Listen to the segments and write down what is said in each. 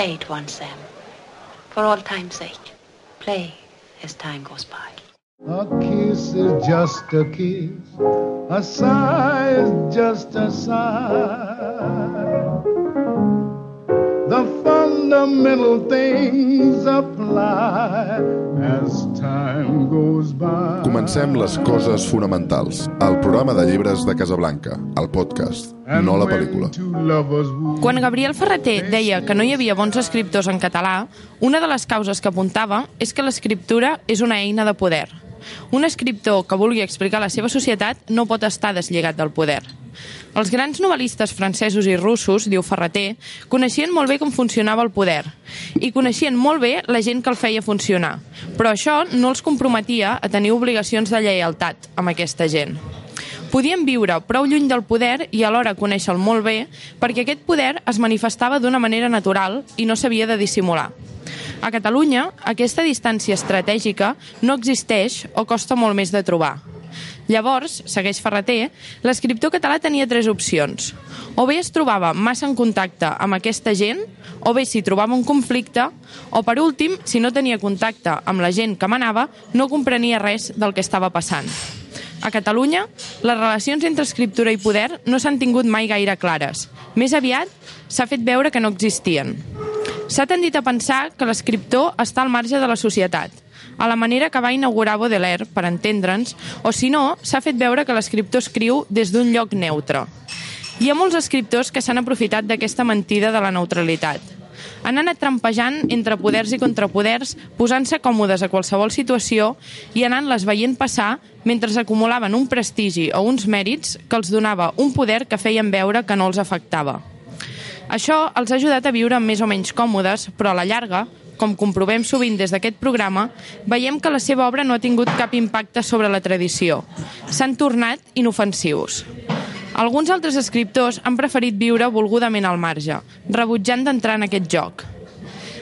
play it once, Sam. For all time's sake. Play as time goes by. A kiss is just a kiss, a sigh is just a sigh. The fundamental things apply as time goes by. Comencem les coses fonamentals. El programa de llibres de Casablanca, el podcast, no la pel·lícula. Quan Gabriel Ferreter deia que no hi havia bons escriptors en català, una de les causes que apuntava és que l'escriptura és una eina de poder. Un escriptor que vulgui explicar la seva societat no pot estar deslligat del poder. Els grans novel·listes francesos i russos, diu Ferreter, coneixien molt bé com funcionava el poder i coneixien molt bé la gent que el feia funcionar, però això no els comprometia a tenir obligacions de lleialtat amb aquesta gent. Podien viure prou lluny del poder i alhora conèixer-lo molt bé perquè aquest poder es manifestava d'una manera natural i no s'havia de dissimular. A Catalunya, aquesta distància estratègica no existeix o costa molt més de trobar. Llavors, segueix Ferreter, l'escriptor català tenia tres opcions. O bé es trobava massa en contacte amb aquesta gent, o bé si trobava un conflicte, o per últim, si no tenia contacte amb la gent que manava, no comprenia res del que estava passant. A Catalunya, les relacions entre escriptura i poder no s'han tingut mai gaire clares. Més aviat, s'ha fet veure que no existien. S'ha tendit a pensar que l'escriptor està al marge de la societat, a la manera que va inaugurar Baudelaire, per entendre'ns, o si no, s'ha fet veure que l'escriptor escriu des d'un lloc neutre. Hi ha molts escriptors que s'han aprofitat d'aquesta mentida de la neutralitat. Han anat trampejant entre poders i contrapoders, posant-se còmodes a qualsevol situació i anant-les veient passar mentre acumulaven un prestigi o uns mèrits que els donava un poder que feien veure que no els afectava. Això els ha ajudat a viure més o menys còmodes, però a la llarga, com comprovem sovint des d'aquest programa, veiem que la seva obra no ha tingut cap impacte sobre la tradició. S'han tornat inofensius. Alguns altres escriptors han preferit viure volgudament al marge, rebutjant d'entrar en aquest joc.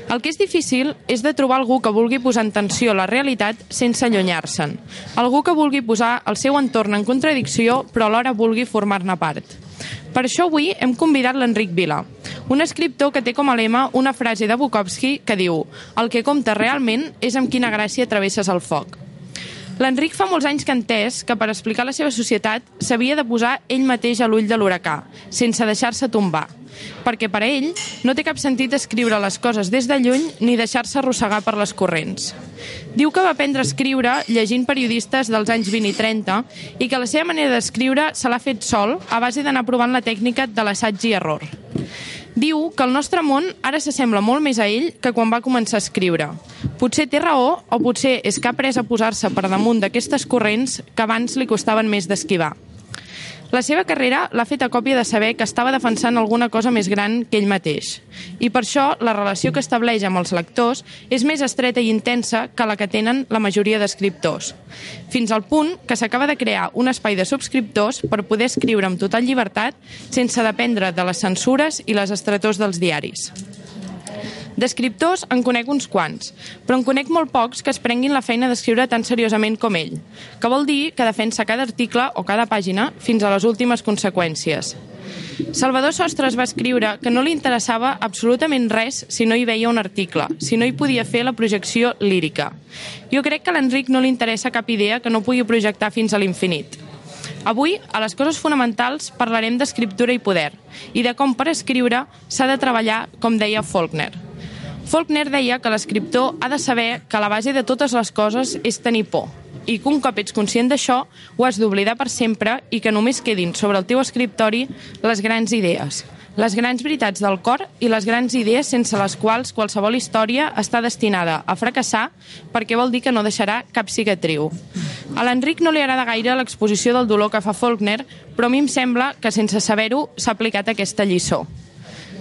El que és difícil és de trobar algú que vulgui posar en tensió la realitat sense allunyar-se'n. Algú que vulgui posar el seu entorn en contradicció però alhora vulgui formar-ne part. Per això avui hem convidat l'Enric Vila, un escriptor que té com a lema una frase de Bukowski que diu «El que compta realment és amb quina gràcia travesses el foc». L'Enric fa molts anys que entès que per explicar la seva societat s'havia de posar ell mateix a l'ull de l'huracà, sense deixar-se tombar. Perquè per a ell no té cap sentit escriure les coses des de lluny ni deixar-se arrossegar per les corrents. Diu que va aprendre a escriure llegint periodistes dels anys 20 i 30 i que la seva manera d'escriure se l'ha fet sol a base d'anar provant la tècnica de l'assaig i error. Diu que el nostre món ara s'assembla molt més a ell que quan va començar a escriure. Potser té raó o potser és que ha après a posar-se per damunt d'aquestes corrents que abans li costaven més d'esquivar. La seva carrera l'ha fet a còpia de saber que estava defensant alguna cosa més gran que ell mateix. I per això la relació que estableix amb els lectors és més estreta i intensa que la que tenen la majoria d'escriptors. Fins al punt que s'acaba de crear un espai de subscriptors per poder escriure amb total llibertat sense dependre de les censures i les estretors dels diaris. D'escriptors en conec uns quants, però en conec molt pocs que es prenguin la feina d'escriure tan seriosament com ell, que vol dir que defensa cada article o cada pàgina fins a les últimes conseqüències. Salvador Sostres va escriure que no li interessava absolutament res si no hi veia un article, si no hi podia fer la projecció lírica. Jo crec que a l'Enric no li interessa cap idea que no pugui projectar fins a l'infinit. Avui, a les coses fonamentals, parlarem d'escriptura i poder i de com per escriure s'ha de treballar, com deia Faulkner. Faulkner deia que l'escriptor ha de saber que la base de totes les coses és tenir por i que un cop ets conscient d'això ho has d'oblidar per sempre i que només quedin sobre el teu escriptori les grans idees, les grans veritats del cor i les grans idees sense les quals qualsevol història està destinada a fracassar perquè vol dir que no deixarà cap cicatriu. A l'Enric no li agrada gaire l'exposició del dolor que fa Faulkner, però a mi em sembla que sense saber-ho s'ha aplicat aquesta lliçó.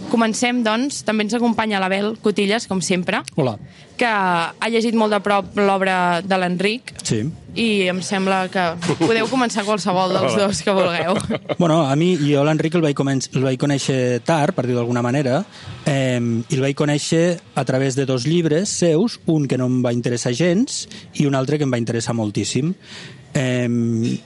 Comencem, doncs, també ens acompanya l'Abel Cotilles, com sempre. Hola. Que ha llegit molt de prop l'obra de l'Enric. Sí. i em sembla que podeu començar qualsevol dels dos que vulgueu. Bueno, a mi, jo l'Enric el, vaig el vaig conèixer tard, per dir-ho d'alguna manera, eh, i el vaig conèixer a través de dos llibres seus, un que no em va interessar gens i un altre que em va interessar moltíssim. Eh,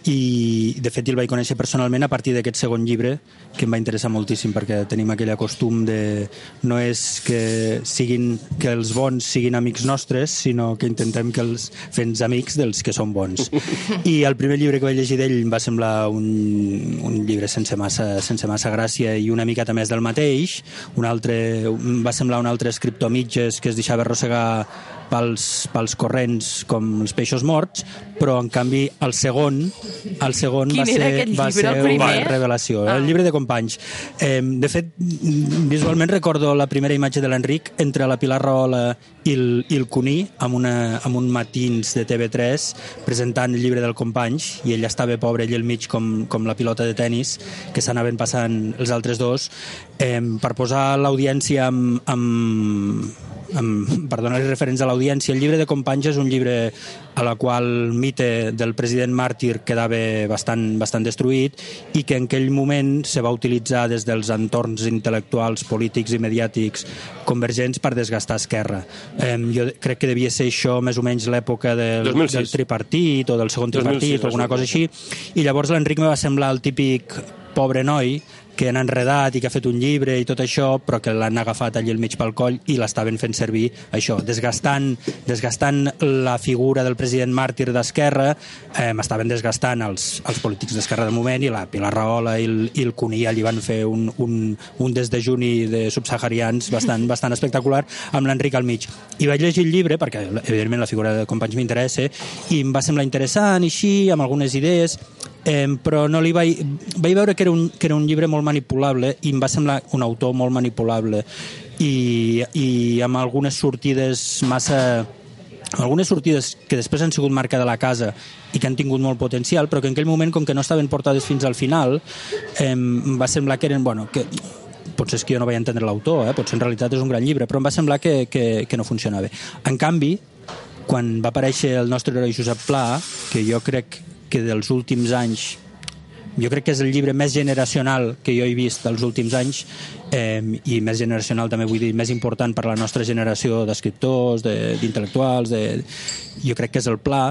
I, de fet, el vaig conèixer personalment a partir d'aquest segon llibre, que em va interessar moltíssim, perquè tenim aquell costum de... No és que, siguin, que els bons siguin amics nostres, sinó que intentem que els fens amics dels que són bons. I el primer llibre que vaig llegir d'ell em va semblar un, un llibre sense massa, sense massa gràcia i una miqueta més del mateix. Un altre, va semblar un altre escriptor mitges que es deixava arrossegar pels, pels corrents com els peixos morts, però en canvi el segon, el segon Quin va ser, va ser una revelació. Ah. El llibre de companys. Eh, de fet, visualment recordo la primera imatge de l'Enric entre la Pilar Rahola i el, i el Cuní amb, una, amb un matins de TV3 presentant el llibre del companys i ell estava pobre ell al mig com, com la pilota de tennis que s'anaven passant els altres dos eh, per posar l'audiència amb, amb, per donar-li referents a l'audiència, el llibre de Companys és un llibre a la qual el mite del president màrtir quedava bastant, bastant destruït i que en aquell moment se va utilitzar des dels entorns intel·lectuals, polítics i mediàtics convergents per desgastar Esquerra. Eh, jo crec que devia ser això més o menys l'època del, 2006. del tripartit o del segon 2006, tripartit o alguna cosa així i llavors l'Enric me va semblar el típic pobre noi que han enredat i que ha fet un llibre i tot això, però que l'han agafat allà al mig pel coll i l'estaven fent servir això, desgastant, desgastant la figura del president màrtir d'Esquerra, eh, estaven desgastant els, els polítics d'Esquerra de moment i la Pilar Rahola i el, i el Cuní allí van fer un, un, un desdejuni de subsaharians bastant, bastant espectacular amb l'Enric al mig. I vaig llegir el llibre, perquè evidentment la figura de companys m'interessa, i em va semblar interessant, i així, amb algunes idees, eh, però no li vaig... Vaig veure que era, un, que era un llibre molt manipulable i em va semblar un autor molt manipulable i, i amb algunes sortides massa algunes sortides que després han sigut marca de la casa i que han tingut molt potencial, però que en aquell moment, com que no estaven portades fins al final, eh, em va semblar que eren... Bueno, que, potser és que jo no vaig entendre l'autor, eh? potser en realitat és un gran llibre, però em va semblar que, que, que no funcionava. En canvi, quan va aparèixer el nostre heroi Josep Pla, que jo crec que dels últims anys jo crec que és el llibre més generacional que jo he vist dels últims anys eh, i més generacional també vull dir més important per a la nostra generació d'escriptors, de- d'intel·lectuals de, jo crec que és el Pla.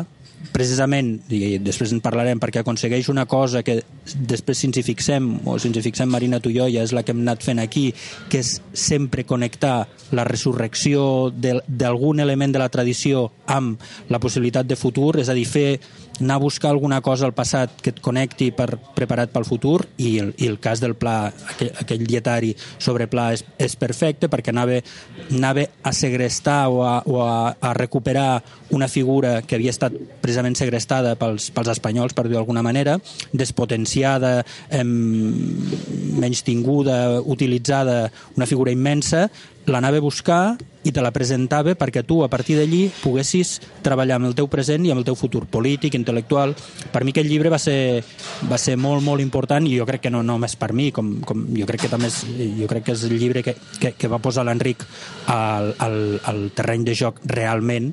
Precisament, i després en parlarem perquè aconsegueix una cosa que després si ens hi fixem, o si ens hi fixem Marina tu i jo ja és la que hem anat fent aquí que és sempre connectar la resurrecció d'algun element de la tradició amb la possibilitat de futur, és a dir, fer anar a buscar alguna cosa al passat que et connecti per preparat pel futur i el, i el cas del pla, aquell, aquell dietari sobre pla és, és perfecte perquè anava, anava a segrestar o, a, o a, a recuperar una figura que havia estat precisament segrestada pels, pels espanyols, per dir d'alguna manera, despotenciada, em, menys tinguda, utilitzada, una figura immensa, l'anava a buscar i te la presentava perquè tu, a partir d'allí, poguessis treballar amb el teu present i amb el teu futur polític, intel·lectual. Per mi aquest llibre va ser, va ser molt, molt important i jo crec que no només per mi, com, com jo crec que també és, jo crec que és el llibre que, que, que va posar l'Enric al, al, al terreny de joc realment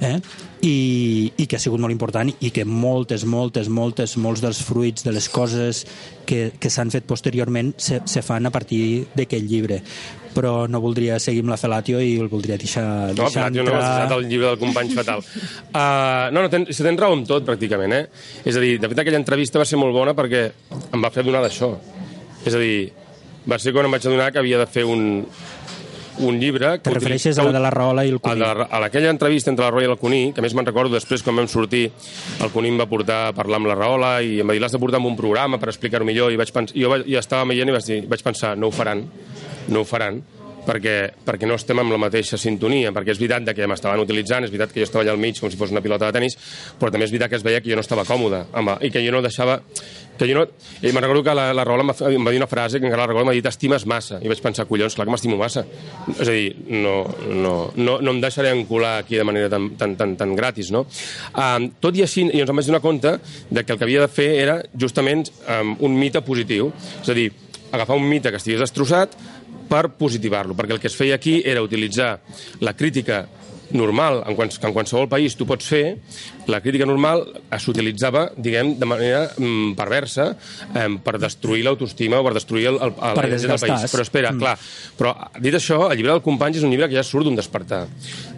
eh? I, i que ha sigut molt important i que moltes, moltes, moltes, molts dels fruits de les coses que, que s'han fet posteriorment se, se fan a partir d'aquest llibre però no voldria seguir amb la Felatio i el voldria deixar, No, deixar Platio, no, has deixat el llibre del company fatal. Uh, no, no, ten, si tens raó en tot, pràcticament, eh? És a dir, de fet, aquella entrevista va ser molt bona perquè em va fer adonar d'això. És a dir, va ser quan em vaig adonar que havia de fer un, un llibre... Te refereixes a la de la Rahola i el a, Cuní. la, a aquella entrevista entre la Roa i el Cuní, que a més me'n recordo després quan vam sortir, el Cuní em va portar a parlar amb la Rahola i em va dir l'has de portar amb un programa per explicar-ho millor i vaig pens... jo vaig, i estava veient i vaig, dir, vaig pensar, no ho faran, no ho faran, perquè, perquè no estem amb la mateixa sintonia, perquè és veritat que m'estaven utilitzant, és veritat que jo estava allà al mig com si fos una pilota de tennis, però també és veritat que es veia que jo no estava còmode amb, i que jo no deixava que jo no... I me'n recordo que la, la Rahola em va, em va dir una frase que encara la recordo, m'ha dit estimes massa, i vaig pensar, collons, clar que m'estimo massa. És a dir, no, no, no, no em deixaré encular aquí de manera tan, tan, tan, tan gratis, no? Um, tot i així, i ens em vaig donar compte de que el que havia de fer era justament um, un mite positiu, és a dir, agafar un mite que estigués destrossat per positivar-lo, perquè el que es feia aquí era utilitzar la crítica normal, en, quals, que en qualsevol país tu pots fer, la crítica normal eh, s'utilitzava, diguem, de manera mm, perversa eh, per destruir l'autoestima o per destruir el, el, el, Per el del país. Però espera, Mm. mm. clar, però dit això, el llibre del Companys és un llibre que ja surt d'un despertar,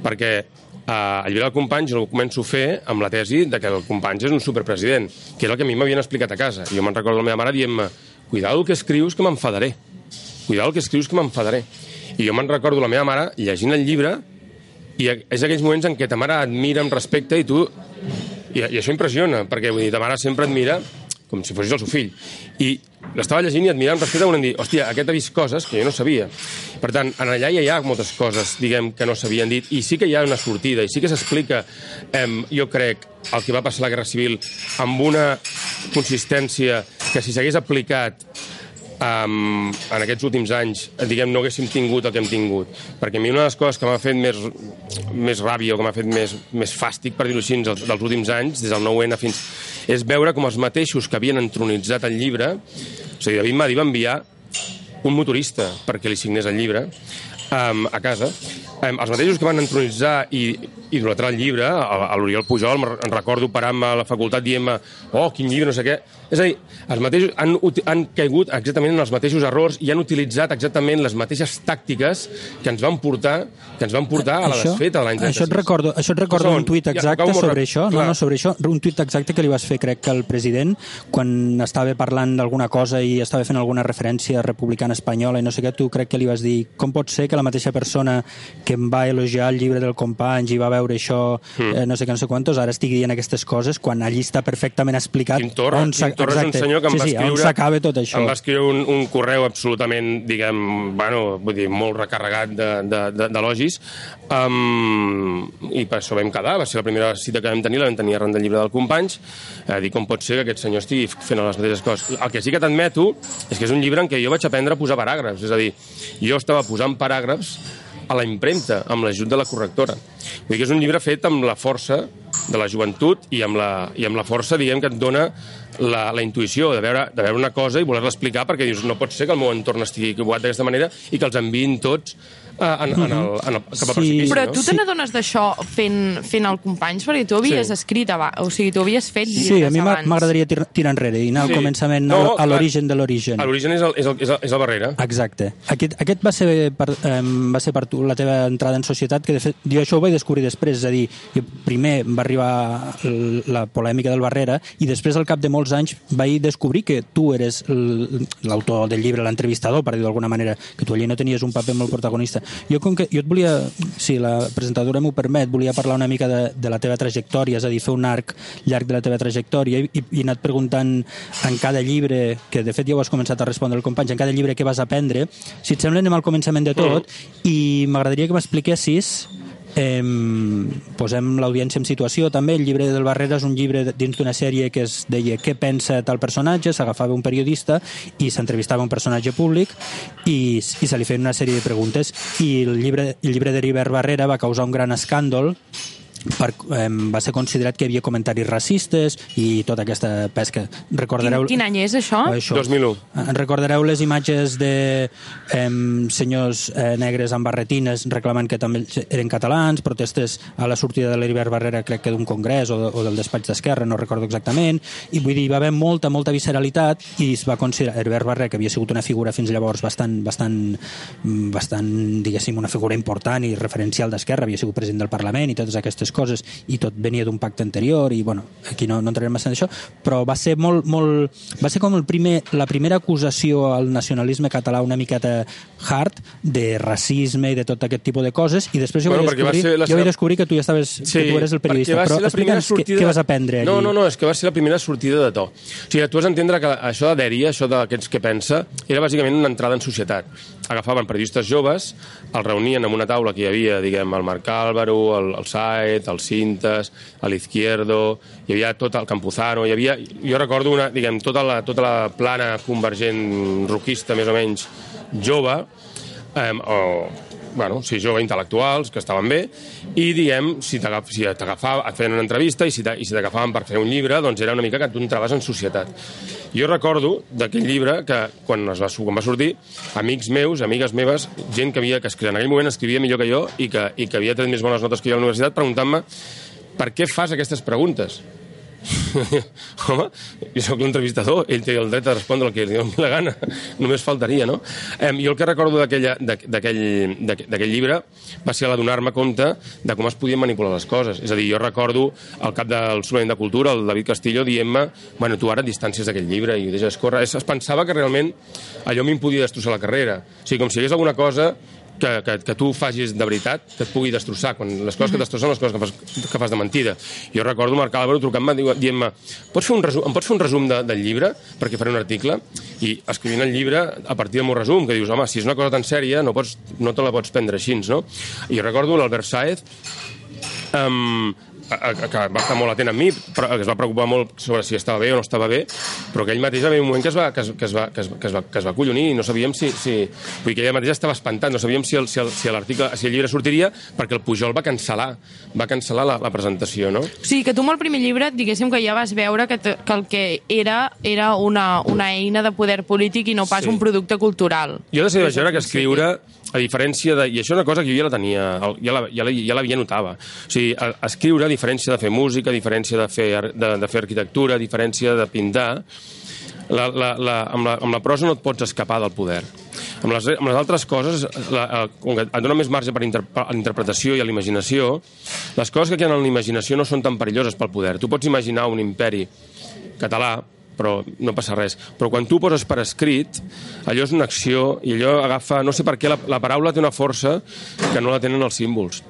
perquè eh, el llibre del Companys el començo a fer amb la tesi de que el Companys és un superpresident, que és el que a mi m'havien explicat a casa. Jo me'n recordo la meva mare dient-me cuidado el que escrius que m'enfadaré. Cuidado el que escrius que m'enfadaré. I jo me'n recordo la meva mare llegint el llibre i és aquells moments en què ta mare admira amb respecte i tu... I, i això impressiona, perquè vull dir, ta mare sempre admira com si fossis el seu fill. I l'estava llegint i admirant respecte, volent dir, hòstia, aquest ha vist coses que jo no sabia. Per tant, en allà ja hi ha moltes coses, diguem, que no s'havien dit, i sí que hi ha una sortida, i sí que s'explica, eh, jo crec, el que va passar a la Guerra Civil amb una consistència que si s'hagués aplicat um, en aquests últims anys, diguem, no haguéssim tingut el que hem tingut. Perquè a mi una de les coses que m'ha fet més, més ràbia o que m'ha fet més, més fàstic, per dir-ho així, dels, dels últims anys, des del 9-N fins... és veure com els mateixos que havien entronitzat el llibre... O sigui, David Madi va enviar un motorista perquè li signés el llibre um, a casa. Um, els mateixos que van entronitzar i idolatrar el llibre, a, a l'Oriol Pujol, en recordo parar-me a la facultat dient-me oh, quin llibre, no sé què. És a dir, els mateixos han, han caigut exactament en els mateixos errors i han utilitzat exactament les mateixes tàctiques que ens van portar que ens van portar a la Això- desfeta de l'any 36. Això et recordo, això et recordo Un un tuit. Ja, exacte molt sobre això, no, Clar. no, sobre això, un tuit exacte que li vas fer, crec que el president, quan estava parlant d'alguna cosa i estava fent alguna referència republicana espanyola i no sé què, tu crec que li vas dir com pot ser que la mateixa persona que em va elogiar el llibre del company i va veure això, Hmm. eh, no sé què, no sé quantos, ara estigui dient aquestes coses quan allí està perfectament explicat Quim Torra, on Quim Torra és un senyor que em sí, va sí, escriure... s'acaba tot això. Em va escriure un, un correu absolutament, diguem, bueno, vull dir, molt recarregat de- de- de- d'elogis, um, i per això vam quedar, va ser la primera cita que vam tenir, la vam tenir arran del llibre del Companys, a dir com pot ser que aquest senyor estigui fent les mateixes coses. El que sí que t'admeto és que és un llibre en què jo vaig aprendre a posar paràgrafs, és a dir, jo estava posant paràgrafs a la impremta, amb l'ajut de la correctora. Dir que és un llibre fet amb la força de la joventut i amb la, i amb la força, diguem, que et dona la, la intuïció de veure, de veure una cosa i voler-la explicar perquè dius, no pot ser que el meu entorn estigui equivocat d'aquesta manera i que els enviïn tots en, en el, en el, cap a Sí. precipici. Però tu te n'adones d'això fent, fent el Companys? Perquè tu havies Sí. escrit abans, o sigui, tu havies fet llibres Sí, a mi m'agradaria tir- tirar enrere i anar al Sí. començament, No, a- l'origen de l'origen. L'origen és, el, és, el, és, el, és el Barrera. Exacte. Aquest, aquest va, ser per, eh, va ser per tu la teva entrada en societat, que de fet jo això ho vaig descobrir després, és a dir, jo primer va arribar la polèmica del Barrera i després al cap de molts anys vaig descobrir que tu eres l'autor del llibre, l'entrevistador, per dir d'alguna manera, que tu allí no tenies un paper molt protagonista. Jo, com que, jo et volia, si la presentadora m'ho permet, volia parlar una mica de, de la teva trajectòria, és a dir, fer un arc llarg de la teva trajectòria i, i he anat preguntant en cada llibre, que de fet ja ho has començat a respondre el company, en cada llibre que vas aprendre, si et sembla anem al començament de tot i m'agradaria que m'expliquessis Eh, posem l'audiència en situació. També, el llibre del Barrera és un llibre de- dins d'una sèrie que es deia què pensa tal personatge, s'agafava un periodista i s'entrevistava un personatge públic i, i se li feien una sèrie de preguntes. I el llibre, el llibre d'Heribert Barrera va causar un gran escàndol per, eh, va ser considerat que hi havia comentaris racistes i tota aquesta pesca. Recordareu... Quin, quin any és això? Això. 2001. En recordareu les imatges de eh, senyors eh, negres amb barretines reclamant que també eren catalans, protestes a la sortida de l'Heribert Barrera, crec que d'un congrés o, de, o del despatx d'Esquerra, no recordo exactament, i vull dir, hi va haver molta, molta visceralitat i es va considerar, Heribert Barrera, que havia sigut una figura fins llavors bastant, bastant, bastant diguéssim, una figura important i referencial d'Esquerra, havia sigut president del Parlament i totes aquestes coses, i tot venia d'un pacte anterior, i bueno, aquí no, no entrarem massa en això, però va ser molt, molt, va ser com el primer, la primera acusació al nacionalisme català una miqueta hard de racisme i de tot aquest tipus de coses i després jo, Bueno, vaig, descobrir, la jo vaig descobrir que tu ja estaves, que tu eres el periodista, però ser la primera explica'ns què, sortida... què vas aprendre allí. No, no, no, és que va ser la primera sortida de to. O sigui, tu has d'entendre que això de dèria, això d'aquests que pensa, era bàsicament una entrada en societat. Agafaven periodistes joves, els reunien en una taula que hi havia, diguem, el Marc Álvaro, el, el Saet, el Cintas, l'Izquierdo, hi havia tot el Campuzano, hi havia... Jo recordo una, diguem, tota la, tota la plana convergent roquista, més o menys, jove, eh, o bueno, sí, jove intel·lectuals, que estaven bé, i diem, si t'agaf- si t'agafava, et feien una entrevista i si si t'agafaven per fer un llibre, doncs era una mica que tu entraves en societat. Jo recordo d'aquell llibre que, quan, es va, quan va sortir, amics meus, amigues meves, gent que, havia, que en aquell moment escrivia millor que jo i que, i que havia tret més bones notes que jo a la universitat, preguntant-me per què fas aquestes preguntes? Home, jo sóc l'entrevistador, ell té el dret a respondre el que li doni la gana, només faltaria, no? Eh, jo el que recordo d'aquell d'aqu- d'aquell llibre va ser l'adonar-me compte de com es podien manipular les coses. És a dir, jo recordo el cap del suplement de Cultura, el David Castillo, dient-me bueno, tu ara distàncies d'aquest llibre i ho deixes córrer. Es, es pensava que realment allò m'hi podia destrossar la carrera. O sigui, com si hi hagués alguna cosa que, que, que tu facis de veritat que et pugui destrossar, quan les coses que et destrossen les coses que fas, que fas de mentida. Jo recordo Marc Álvaro trucant-me dient-me pots fer un resum, em pots fer un resum de, del llibre perquè faré un article i escrivint el llibre a partir del meu resum, que dius, home, si és una cosa tan sèria no, pots, no te la pots prendre així, no? I jo recordo l'Albert Saez um, que va estar molt atent amb mi, però que es va preocupar molt sobre si estava bé o no estava bé, però aquell mateix va haver un moment que es va, que es, que es va, que es, que es va, que es va collonir i no sabíem si... si vull dir que ella mateixa estava espantat, no sabíem si el, si el, si l'article, si el llibre sortiria, perquè el Pujol va cancel·lar, va cancel·lar la, la presentació, no? O sigui, que tu amb el primer llibre, diguéssim que ja vas veure que, que el que era era una, una eina de poder polític i no pas Sí. un producte cultural. Jo de seguida vaig veure que escriure, a diferència de... I això és una cosa que jo ja la tenia, ja la, ja la, ja l'havia notava. O sigui, a- escriure, a diferència de fer música, a diferència de fer, de, de fer arquitectura, a diferència de pintar, la, la, la, amb, la, amb la prosa no et pots escapar del poder. Amb les, amb les altres coses, la, eh, com que et dona més marge per inter, a la interpretació i a la imaginació, les coses que queden en la imaginació no són tan perilloses pel poder. Tu pots imaginar un imperi català, però no passa res. Però quan tu poses per escrit, allò és una acció i allò agafa... No sé per què la, la paraula té una força que no la tenen els símbols.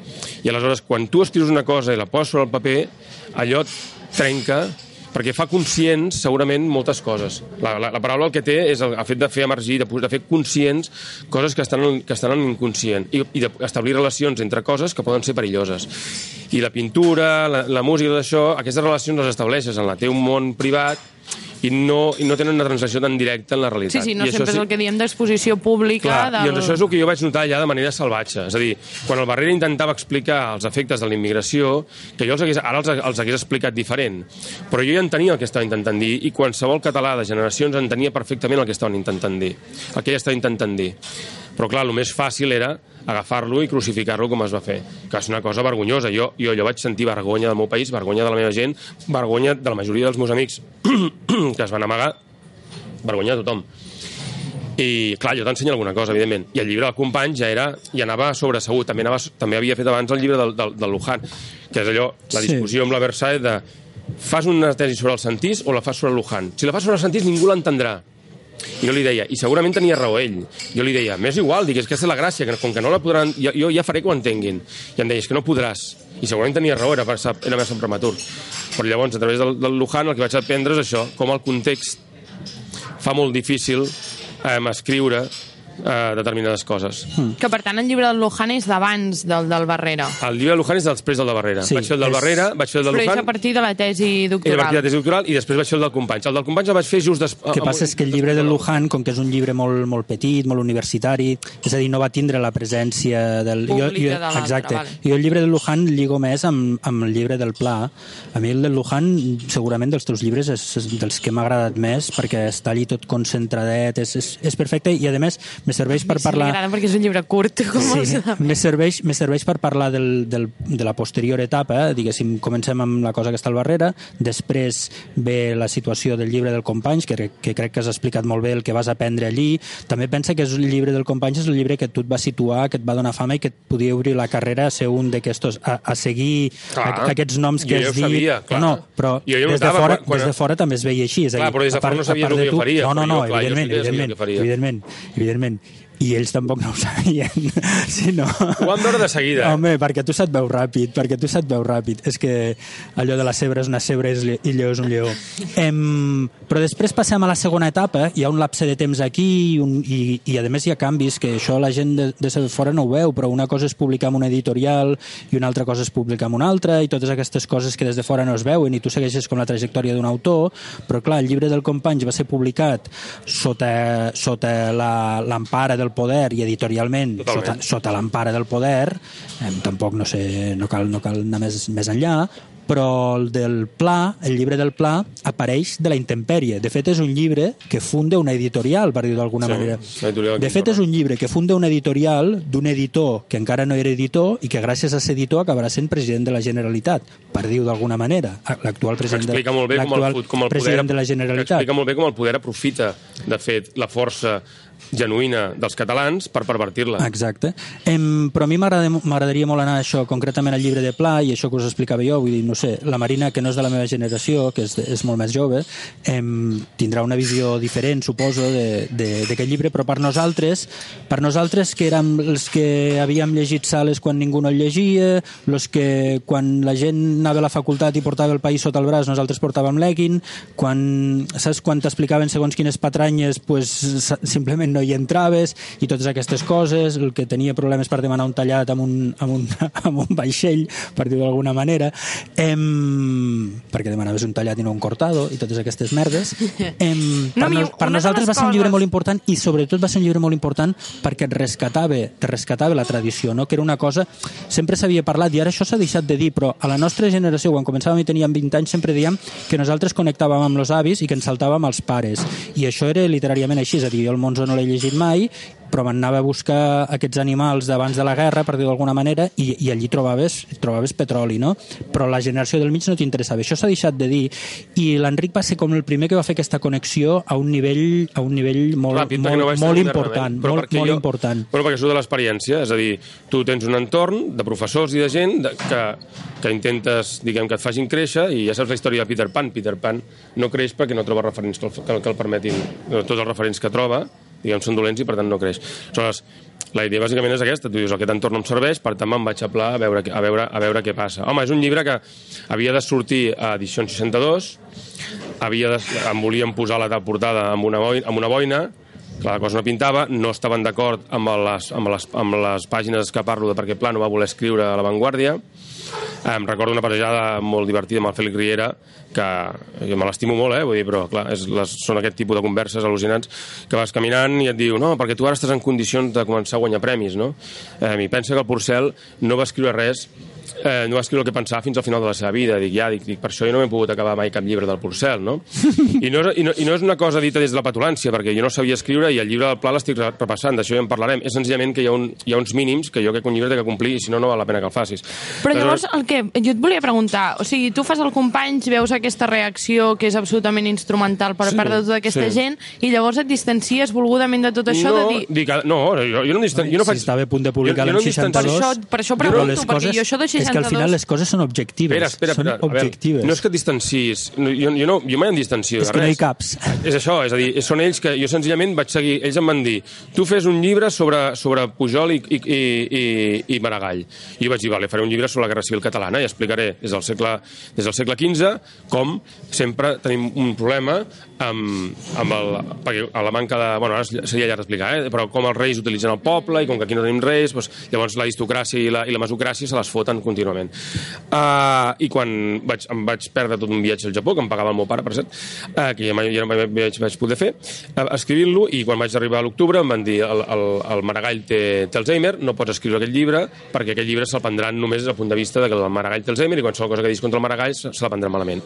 I aleshores, quan tu escrius una cosa i la poses sobre el paper, allò trenca perquè fa conscients, segurament, moltes coses. La, la, la paraula el que té és el, el fet de fer emergir, de, de fer conscients coses que estan, que estan en l'inconscient i, i d'establir relacions entre coses que poden ser perilloses. I la pintura, la, la música, això, aquestes relacions les estableixes en el teu món privat i no, i no tenen una translació tan directa en la realitat. Sí, sí, no I sempre és el que diem d'exposició pública. Clar, del... i doncs això és el que jo vaig notar ja de manera salvatge. És a dir, quan el Barrera intentava explicar els efectes de la immigració, que jo els hagués, ara els, els hagués explicat diferent, però jo ja entenia el que estava intentant dir i qualsevol català de generacions entenia perfectament el que estaven intentant dir, el que ella estava intentant dir. Però clar, el més fàcil era agafar-lo i crucificar-lo com es va fer, que és una cosa vergonyosa. Jo, jo, jo vaig sentir vergonya del meu país, vergonya de la meva gent, vergonya de la majoria dels meus amics que es van amagar, vergonya de tothom. I, clar, jo t'ensenyo alguna cosa, evidentment. I el llibre del company ja era, ja anava sobresegut. També, anava, també havia fet abans el llibre del, del, del Luján, que és allò, la Sí. discussió amb la Versailles de fas una tesi sobre el sentís o la fas sobre el Luján. Si la fas sobre el sentís ningú l'entendrà. Jo li deia, i segurament tenia raó ell, jo li deia, m'és igual, dic, és que és la gràcia, que com que no la podran, jo, jo ja faré que ho entenguin. I em deia, és que no podràs. I segurament tenia raó, era, massa, era massa prematur. Però llavors, a través del, del Luján, el que vaig aprendre és això, com el context fa molt difícil eh, escriure eh, determinades coses. Que per tant el llibre del Luján és d'abans del del Barrera. El llibre de Luján és després del de Barrera. Sí, vaig fer el del és- Barrera, vaig fer el del Però és Luján, a partir de la tesi era a doctoral. partir de la tesi doctoral, i després vaig fer el del Companys. El del Companys el vaig fer just després... El que passa és que el llibre de Luján, com que és un llibre molt, molt petit, molt universitari, és a dir, no va tindre la presència del... Pública de l'altre, exacte. vale. Jo el llibre de Luján lligo més amb, amb el llibre del Pla. A mi el del Luján, segurament dels teus llibres, és, és dels que m'ha agradat més, perquè està allí tot concentradet, és, és, és perfecte, i a més me serveix per Sí, parlar... m'agrada perquè és un llibre curt, com Sí, me serveix, me serveix per parlar del, del, de la posterior etapa, eh? diguéssim, comencem amb la cosa que està al darrere, després ve la situació del llibre del Companys, que, que crec que has explicat molt bé el que vas aprendre allí. També pensa que és el llibre del Companys és el llibre que tu et va situar, que et va donar fama i que et podia obrir la carrera a ser un d'aquestos, a, a seguir Clar. a, aquests noms que Jo has dit. sabia, clar. No, però Jo ja ho des, de fora, quan- des de fora també es veia així. És a Clar, dir, però des de a part- fora no sabia el de que tu- faria, No, no, però no, jo, jo evidentment, sí evidentment, evidentment, evidentment. I ells tampoc no ho sabien. si no... Ho vam veure de seguida. Home, perquè tu se't veu ràpid, perquè tu se't veu ràpid. És que allò de la cebre és una lle- i lleó és un lleó. Em, però després passem a la segona etapa, hi ha un lapse de temps aquí i, un, i, i a més hi ha canvis, que això la gent de, de fora no ho veu, però una cosa és publicar en un editorial i una altra cosa és publicar en una altra i totes aquestes coses que des de fora no es veuen i tu segueixes com la trajectòria d'un autor, però clar, el llibre del Companys va ser publicat sota, sota la- l'empara del del poder i editorialment sota, Totalment. sota l'empara del poder, eh, tampoc no sé, no cal, no cal anar més, més enllà, però el del Pla, el llibre del Pla, apareix de la intempèrie. De fet, és un llibre que funda una editorial, per dir-ho d'alguna Sí, manera. De fet, és un llibre que funda una editorial d'un editor que encara no era editor i que gràcies a ser editor acabarà sent president de la Generalitat, per dir-ho d'alguna manera. L'actual president, de, explica molt bé com el, com el president poder, de la Generalitat. explica molt bé com el poder aprofita, de fet, la força genuïna dels catalans per pervertir-la. Exacte. Em, però a mi m'agrada- m'agradaria molt anar a això, concretament al llibre de Pla, i això que us explicava jo, vull dir, no sé, la Marina, que no és de la meva generació, que és, és molt més jove, em, tindrà una visió diferent, suposo, d'aquest llibre, però per nosaltres, per nosaltres que érem els que havíem llegit Sales quan ningú no el llegia, els que quan la gent anava a la facultat i portava el país sota el braç, nosaltres portàvem l'Equin, quan, saps, quan t'explicaven segons quines patranyes, pues, simplement no hi entraves, i totes aquestes coses, el que tenia problemes per demanar un tallat amb un, amb un, amb un vaixell, per dir-ho d'alguna manera, em, perquè demanaves un tallat i no un cortado, i totes aquestes merdes. Em, No, per, mi- nos, per nosaltres va ser un llibre molt important i sobretot va ser un llibre molt important perquè et rescatava, te rescatava la tradició, no? que era una cosa... Sempre s'havia parlat, i ara això s'ha deixat de dir, però a la nostra generació, quan començàvem i teníem 20 anys, sempre dèiem que nosaltres connectàvem amb els avis i que ens saltàvem als pares. I això era literàriament així, és a dir, jo el Monzo no l'he llegit mai, però m'anava a buscar aquests animals d'abans de la guerra, per dir-ho d'alguna manera, i, i allí trobaves, trobaves petroli, no? Però la generació del mig no t'interessava. Això s'ha deixat de dir. I l'Enric va ser com el primer que va fer aquesta connexió a un nivell, a un nivell molt, Ràpid, molt, no molt important. Però Molt, molt jo- important. Bueno, perquè surt de l'experiència, és a dir, tu tens un entorn de professors i de gent de, que, que intentes, diguem, que et facin créixer i ja saps la història de Peter Pan. Peter Pan no creix perquè no troba referents que el, que, que el permetin. No, tots els referents que troba diguem, són dolents i per tant no creix. Aleshores, la idea bàsicament és aquesta, tu dius aquest entorn no em serveix, per tant me'n vaig a pla a veure, a veure, a veure què passa. Home, és un llibre que havia de sortir a edicions 62, havia de, em volien posar la portada amb una, boina, amb una boina, que la cosa no pintava, no estaven d'acord amb, les, amb, les, amb les pàgines que parlo de perquè Pla no va voler escriure a La Vanguardia. Em recordo una passejada molt divertida amb el Fèlix Riera, que jo me l'estimo molt, eh? Vull dir, però clar, és, les, són aquest tipus de converses al·lucinants que vas caminant i et diu no, perquè tu ara estàs en condicions de començar a guanyar premis, no? Eh, I pensa que el Porcel no va escriure res eh, no va escriure el que pensava fins al final de la seva vida. Dic, ja, dic, dic per això jo no m'he pogut acabar mai cap llibre del Porcel, no? I no, és, i, no, I no és una cosa dita des de la petulància, perquè jo no sabia escriure i el llibre del Pla l'estic re- repassant, d'això ja en parlarem. És senzillament que hi ha, un, hi ha uns mínims que jo crec que un llibre té que complir i si no, no val la pena que el facis. Però llavors, el que jo et volia preguntar, o sigui, tu fas el companys, veus aquesta reacció que és absolutament instrumental per Sí, part de tota aquesta sí. gent, i llavors et distancies volgudament de tot això no, de dir... dic, no, jo, jo no, distan... jo no si faig... estava a punt de publicar jo, jo no l'any em distancio- 62... Per això- per això pregunto, perquè jo això de És que al final 62 les coses són objectives. Espera, espera, són espera. Veure, objectives. no és que et distancis... No, jo, jo, no, jo mai em distancio És de que no res. hi caps. És això, és a dir, són ells que jo senzillament vaig seguir... Ells em van dir, tu fes un llibre sobre, sobre Pujol i, i, i, i, i Maragall. I jo vaig dir, vale, faré un llibre sobre la Guerra Civil Catalana i explicaré des del segle, des del segle XV com sempre tenim un problema amb, amb el, perquè a la manca de... Bueno, ara seria llarg d'explicar, eh? però com els reis utilitzen el poble i com que aquí no tenim reis, doncs, llavors l'aristocràcia i la, i la mesocràcia se les foten contínuament. Uh, I quan vaig, em vaig perdre tot un viatge al Japó, que em pagava el meu pare, per cert, uh, que ja ja mai vaig, vaig poder fer, uh, escrivint-lo, i quan vaig arribar a l'octubre em van dir el, el, el Maragall té, té Alzheimer, no pots escriure aquest llibre, perquè aquest llibre se'l prendran només des del punt de vista de que el Maragall té Alzheimer i qualsevol cosa que diguis contra el Maragall se la prendran malament.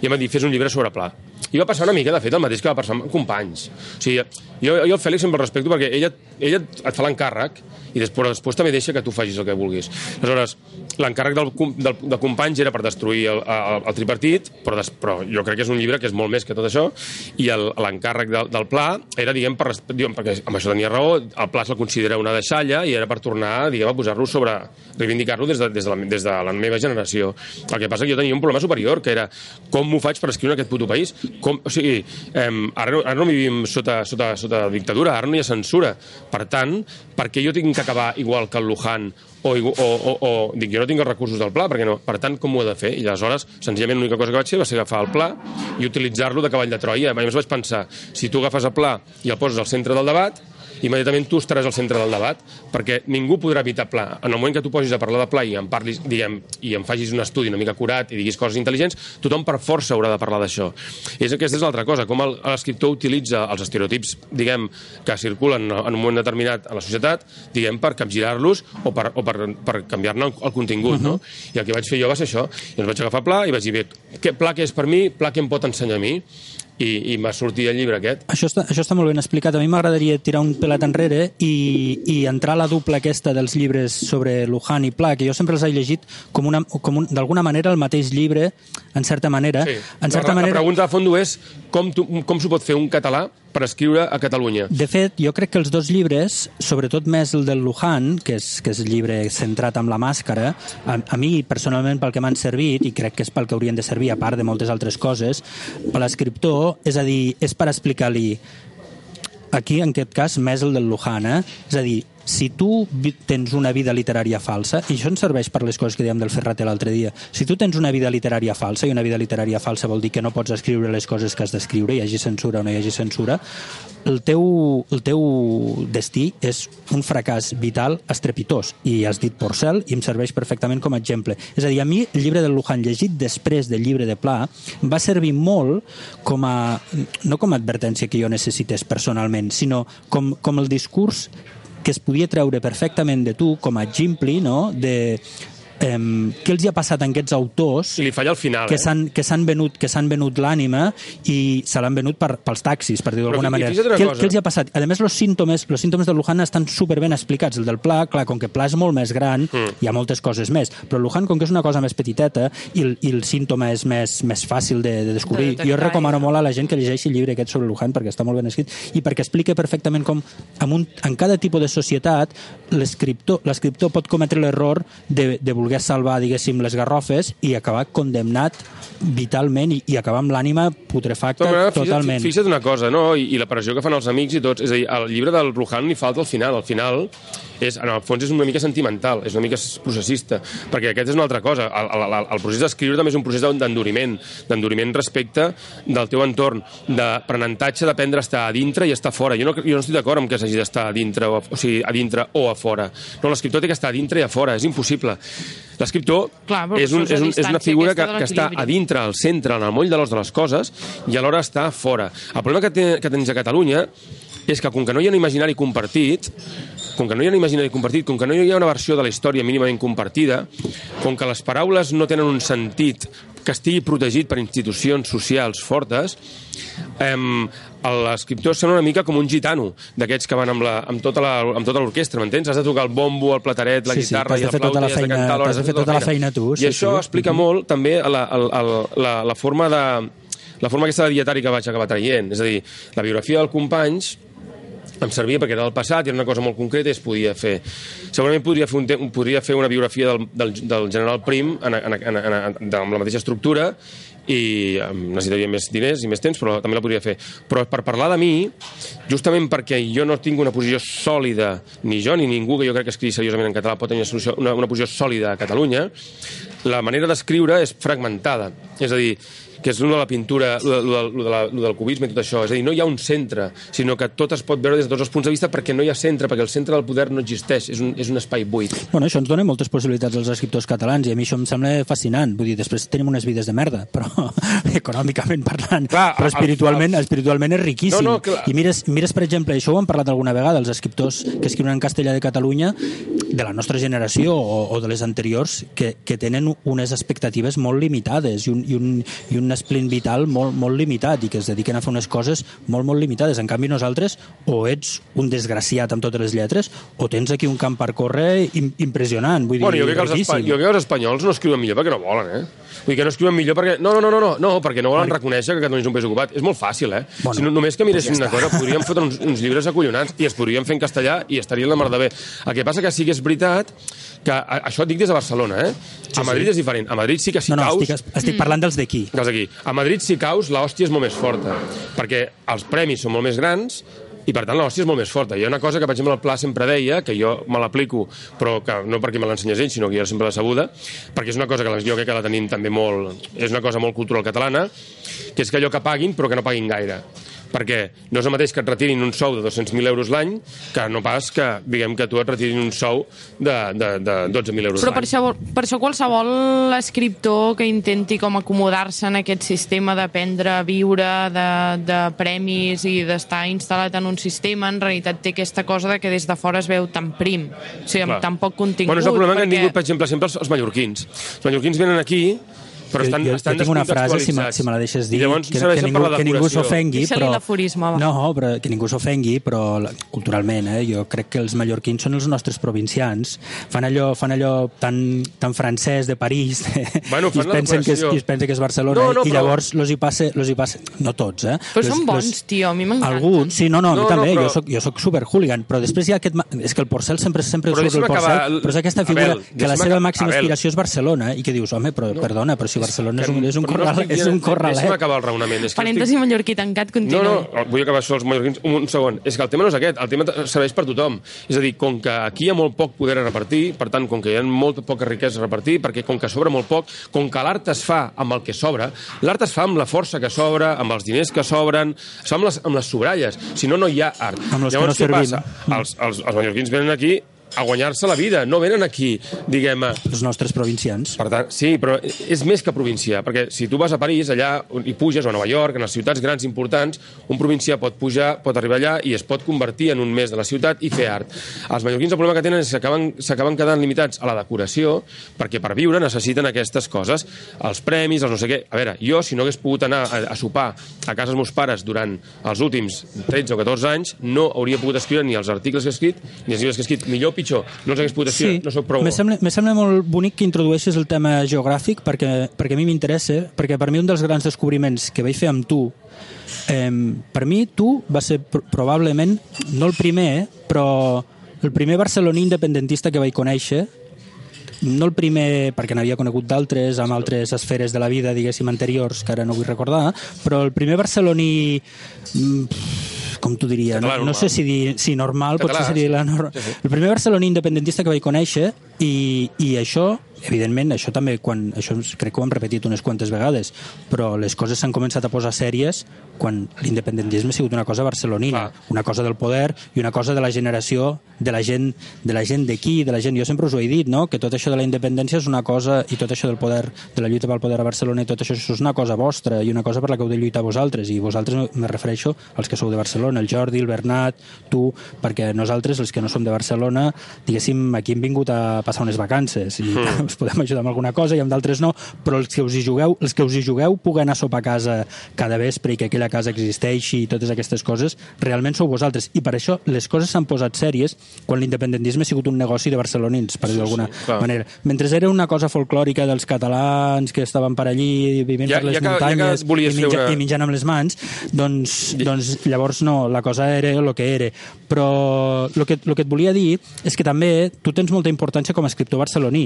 I em van dir, fes un llibre sobre Pla. I va passar una mica, de fet, el mateix que va passar amb companys. O sigui, jo, jo el Fèlix sempre el respecto perquè ella, ella et fa l'encàrrec i després, després també deixa que tu facis el que vulguis. Aleshores, l'encàrrec del, del, de companys era per destruir el, el, el tripartit, però, des, però jo crec que és un llibre que és molt més que tot això, i l'encàrrec del, del Pla era, diguem, per, diguem, perquè amb això tenia raó, el Pla se'l considera una deixalla i era per tornar, diguem, a posar-lo sobre, reivindicar-lo des, de, des, de la, des de la meva generació. El que passa que jo tenia un problema superior, que era com m'ho faig per escriure en aquest puto país? Com, o sigui, eh, ara, no- ara no vivim sota, sota, sota dictadura, ara no hi ha censura. Per tant, per què jo tinc que acabar igual que el Luján o, o, o, o dic, jo no tinc els recursos del pla, perquè no? Per tant, com ho he de fer? I aleshores, senzillament, l'única cosa que vaig fer va ser agafar el pla i utilitzar-lo de cavall de Troia. A més, vaig pensar, si tu agafes el pla i el poses al centre del debat, immediatament tu estaràs al centre del debat, perquè ningú podrà evitar pla. En el moment que tu posis a parlar de pla i en parlis, diguem, i en facis un estudi una mica curat i diguis coses intel·ligents, tothom per força haurà de parlar d'això. És aquesta és l'altra cosa, com l'escriptor utilitza els estereotips, diguem, que circulen en un moment determinat a la societat, diguem, per capgirar-los o per, o per, per canviar-ne el, el contingut, no? I el que vaig fer jo va ser això. I ens vaig agafar pla i vaig dir, bé, què, pla que és per mi, pla que em pot ensenyar a mi, i, i va sortir el llibre aquest. Això està, això està molt ben explicat. A mi m'agradaria tirar un pelat enrere i, i entrar a la dupla aquesta dels llibres sobre Luján i Pla, que jo sempre els he llegit com, una, com un, d'alguna manera el mateix llibre, en certa manera. Sí. En certa la, manera... la pregunta de fondo és com, tu, com s'ho pot fer un català per escriure a Catalunya. De fet, jo crec que els dos llibres, sobretot més el del Luján, que és, que és el llibre centrat amb la màscara, a, a mi, personalment, pel que m'han servit, i crec que és pel que haurien de servir, a part de moltes altres coses, per l'escriptor, és a dir, és per explicar-li aquí, en aquest cas, més el del Luján, eh? És a dir, si tu tens una vida literària falsa, i això ens serveix per les coses que dèiem del Ferrater l'altre dia, si tu tens una vida literària falsa, i una vida literària falsa vol dir que no pots escriure les coses que has d'escriure, hi hagi censura o no hi hagi censura, el teu, el teu destí és un fracàs vital estrepitós, i has dit Porcel, i em serveix perfectament com a exemple. És a dir, a mi el llibre del Luján llegit després del llibre de Pla va servir molt com a, no com a advertència que jo necessités personalment, sinó com, com el discurs que es podia treure perfectament de tu com a exemple no? de eh, què els hi ha passat a aquests autors li falla al final, que eh? s'han que s'han venut, que s'han venut l'ànima i se l'han venut per, pels taxis, per dir-ho Però d'alguna manera. Què, cosa. què els hi ha passat? A més, els símptomes, los símptomes del Luján estan superben explicats. El del Pla, clar, com que Pla és molt més gran, Mm. hi ha moltes coses més. Però Luján, com que és una cosa més petiteta i el, i el símptoma és més, més fàcil de, de descobrir, De jo recomano ja. molt a la gent que llegeixi el llibre aquest sobre Luján perquè està molt ben escrit i perquè explica perfectament com en, un, en cada tipus de societat l'escriptor l'escriptor pot cometre l'error de, de voler salvar, diguéssim, les garrofes i acabar condemnat vitalment i, i acabar amb l'ànima putrefacta manera, totalment. Fixa't, fixa't una cosa, no? I, I la pressió que fan els amics i tots. És a dir, al llibre del Ruhan li falta al final. Al final, és, en el fons, és una mica sentimental, és una mica processista, perquè aquest és una altra cosa. El, el, el, el procés d'escriure també és un procés d'enduriment, d'enduriment respecte del teu entorn, d'aprenentatge d'aprendre a estar a dintre i estar fora. Jo no, jo no estic d'acord amb que s'hagi d'estar a dintre, o, a, o sigui, a dintre o a fora. No, l'escriptor té que estar a dintre i a fora, és impossible. L'escriptor és, un, és un, és una figura que, que està a dintre, al centre, en el moll de l'os de les coses, i alhora està fora. El problema que, té, que tens a Catalunya és que, com que no hi ha un imaginari compartit, com que no hi ha un imaginari compartit, com que no hi ha una versió de la història mínimament compartida, com que les paraules no tenen un sentit que estigui protegit per institucions socials fortes, eh, l'escriptor sembla una mica com un gitano, d'aquests que van amb, la, amb tota la- amb tota l'orquestra, m'entens? Has de tocar el bombo, el plateret, la Sí, sí, guitarra t'has i la tota flauta, la has de cantar t'has de has fer tota la feina tu, sí, I això sí. explica molt també la, el, la, la forma de la forma aquesta de dietari que vaig acabar traient. És a dir, la biografia del Companys em servia perquè era del passat i era una cosa molt concreta i es podia fer. Segurament podria fer, un podria fer una biografia del, del, del general Prim en, en, en, en, en, amb la mateixa estructura i necessitaria més diners i més temps, però també la podria fer. Però per parlar de mi, justament perquè jo no tinc una posició sòlida, ni jo ni ningú que jo crec que escrigui seriosament en català pot tenir una, una, una posició sòlida a Catalunya, la manera d'escriure és fragmentada. És a dir, que és lo de la pintura, lo, de- lo, de- lo, de la, lo del cubisme i tot això. És a dir, no hi ha un centre, sinó que tot es pot veure des de tots els punts de vista perquè no hi ha centre, perquè el centre del poder no existeix, és un, és un espai buit. Bueno, això ens dona moltes possibilitats als escriptors catalans i a mi això em sembla fascinant. Vull dir, després tenim unes vides de merda, però econòmicament parlant, Clar, però el- espiritualment, espiritualment és riquíssim. No, no, clar. I mires, mires, per exemple, això ho hem parlat alguna vegada, els escriptors que escriuen en castellà de Catalunya, de la nostra generació o, o de les anteriors, que, que tenen unes expectatives molt limitades i un, i un, i un esplint vital molt, molt limitat i que es dediquen a fer unes coses molt, molt limitades. En canvi, nosaltres o ets un desgraciat amb totes les lletres o tens aquí un camp per córrer im impressionant. Vull dir, Bueno, jo crec, que els jo crec que els espanyols no escriuen millor perquè no volen, eh? Vull dir que no escriuen millor perquè... No, no, no, no, no, no perquè no volen reconèixer que Catalunya és un país ocupat. És molt fàcil, eh? Bueno, si no, només que miressin ja una cosa, podríem fotre uns, uns llibres acollonants i es podrien fer en castellà i estarien la mar de bé. El que passa que sí que és veritat que a, això et dic des de Barcelona, eh? A Madrid és diferent. A Madrid sí que si No, no, caus... estic, estic parlant dels d'aquí. Dels aquí. A Madrid, si caus, l'hòstia és molt més forta, perquè els premis són molt més grans i, per tant, l'hòstia és molt més forta. Hi ha una cosa que, per exemple, el Pla sempre deia, que jo me l'aplico, però que no perquè me l'ensenyés ell, sinó que jo sempre l'he sabuda, perquè és una cosa que la- jo crec que la tenim també molt... És una cosa molt cultural catalana, que és que allò que paguin, però que no paguin gaire. Perquè no és el mateix que et retirin un sou de 200.000 euros l'any que no pas que, diguem, que tu et retirin un sou de, de, de 12.000 euros Però per l'any. això, per això qualsevol escriptor que intenti com acomodar-se en aquest sistema d'aprendre a viure, de, de premis i d'estar instal·lat en un sistema, en realitat té aquesta cosa de que des de fora es veu tan prim, o sigui, amb Clar. tan poc contingut. Bueno, és el problema que han perquè- tingut, per exemple, sempre els, els mallorquins. Els mallorquins venen aquí, però estan, jo, estan jo tinc una frase, si me, si me la deixes dir, que, que, ningú, que ningú s'ofengui, però... No, però que ningú s'ofengui, però culturalment, eh, jo crec que els mallorquins són els nostres provincians. Fan allò, fan allò tan, tan francès de París, Bueno, i, es la pensen que és, i es pensen que és Barcelona, No, no, i però- llavors los hi passa, los hi passa, no tots, eh? Però los, són bons, tio, a mi m'encanten. Alguns, sí, no, no, a mi No, no, també, però- jo soc, jo soc super hooligan, però després hi ha aquest... És que el Porcel sempre, sempre Però surt el Porcel, acabar, però és aquesta figura Abel, que la seva màxima aspiració és Barcelona, i que dius, home, però perdona, però si Barcelona és un, és un, no corral, estic és un corralet. Deixa'm acabar el raonament. És que Parèntesi mallorquí tancat, No, continua. no, vull acabar això els mallorquins. Un, un segon. És que el tema no és aquest, el tema serveix per tothom. És a dir, com que aquí hi ha molt poc poder a repartir, per tant, com que hi ha molta poca riquesa a repartir, perquè com que sobra molt poc, com que l'art es fa amb el que sobra, l'art es fa amb la força que sobra, amb els diners que sobren, es fa amb les, amb les sobralles. Si no, no hi ha art. Amb Llavors, no què servim. passa? Els, els, els mallorquins venen aquí a guanyar-se la vida, no venen aquí, diguem, a, Els nostres provincians. per tant, sí, però és més que província, perquè si tu vas a París, allà hi puges, o a Nova York, en les ciutats grans importants, un provincià pot pujar, pot arribar allà i es pot convertir en un mes de la ciutat i fer art. Els mallorquins el problema que tenen és que s'acaben- quedant limitats a la decoració, perquè per viure necessiten aquestes coses, els premis, els no sé què. A veure, jo, si no hagués pogut anar a, a sopar a casa dels meus pares durant els últims 13 o 14 anys, no hauria pogut escriure ni els articles que he escrit, ni els llibres que he escrit, millor pitjor. No els hagués pogut escriure, no sóc prou me sembla, me sembla molt bonic que introdueixis el tema geogràfic perquè, perquè a mi m'interessa, perquè per mi un dels grans descobriments que vaig fer amb tu eh, per mi tu va ser pr probablement no el primer, però el primer barceloní independentista que vaig conèixer no el primer, perquè n'havia conegut d'altres, amb altres esferes de la vida, diguéssim, anteriors, que ara no vull recordar, però el primer barceloní mm, com t'ho diria, Català no, no sé si dir si normal, Català, potser seria la norma. sí, sí. El primer barceloní independentista que vaig conèixer i, i això, evidentment, això també, quan, això crec que ho hem repetit unes quantes vegades, però les coses s'han començat a posar sèries quan l'independentisme ha sigut una cosa barcelonina, Clar. una cosa del poder i una cosa de la generació de la gent de la gent d'aquí, de la gent... Jo sempre us ho he dit, no?, que tot això de la independència és una cosa, i tot això del poder, de la lluita pel poder a Barcelona i tot això, això és una cosa vostra i una cosa per la que heu de lluitar vosaltres, i vosaltres me refereixo als que sou de Barcelona, el Jordi, el Bernat, tu, perquè nosaltres, els que no som de Barcelona, diguéssim, aquí hem vingut a passar unes vacances i mm. us podem ajudar amb alguna cosa i amb d'altres no, però els que us hi jugueu, els que us hi jugueu poder anar a sopar a casa cada vespre i que aquella casa existeixi i totes aquestes coses, realment sou vosaltres. I per això les coses s'han posat sèries quan l'independentisme ha sigut un negoci de barcelonins, per dir d'alguna sí, clar. manera. Mentre era una cosa folclòrica dels catalans que estaven per allí vivint Ja- per les ja que- ja que muntanyes volies i, menja, una- i menjant amb les mans, doncs, doncs llavors no, la cosa era el que era. Però el que, el que et volia dir és que també tu tens molta importància com a escriptor barceloní,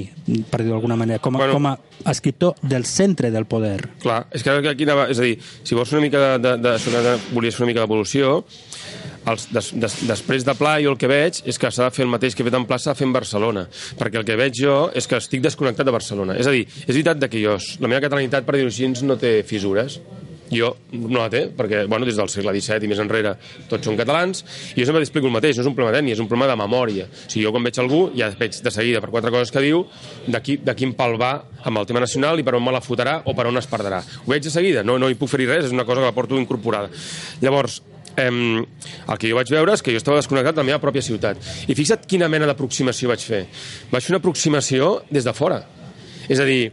per dir d'alguna manera, com a, Bueno. com a escriptor del centre del poder. Clar, és que aquí anava... És a dir, si vols una mica de... de, de, de, de volies una mica d'evolució, els, des, des, després de Pla jo el que veig és que s'ha de fer el mateix que he fet en Pla s'ha de fer en Barcelona, perquè el que veig jo és que estic desconnectat de Barcelona. És a dir, és veritat de que jo, la meva catalanitat, per dir-ho així, no té fissures, jo no la té, perquè bueno, des del segle XVII i més enrere tots són catalans, i jo sempre t'explico el mateix, no és un problema d'ètnia, és un problema de memòria. O sigui, jo quan veig algú ja veig de seguida per quatre coses que diu de, qui, de quin pal va amb el tema nacional i per on me la fotrà o per on es perdrà. Ho veig de seguida, no, no hi puc fer res, és una cosa que la porto incorporada. Llavors, em, el que jo vaig veure és que jo estava desconnectat de la meva pròpia ciutat. I fixa't quina mena d'aproximació vaig fer. Vaig fer una aproximació des de fora. És a dir,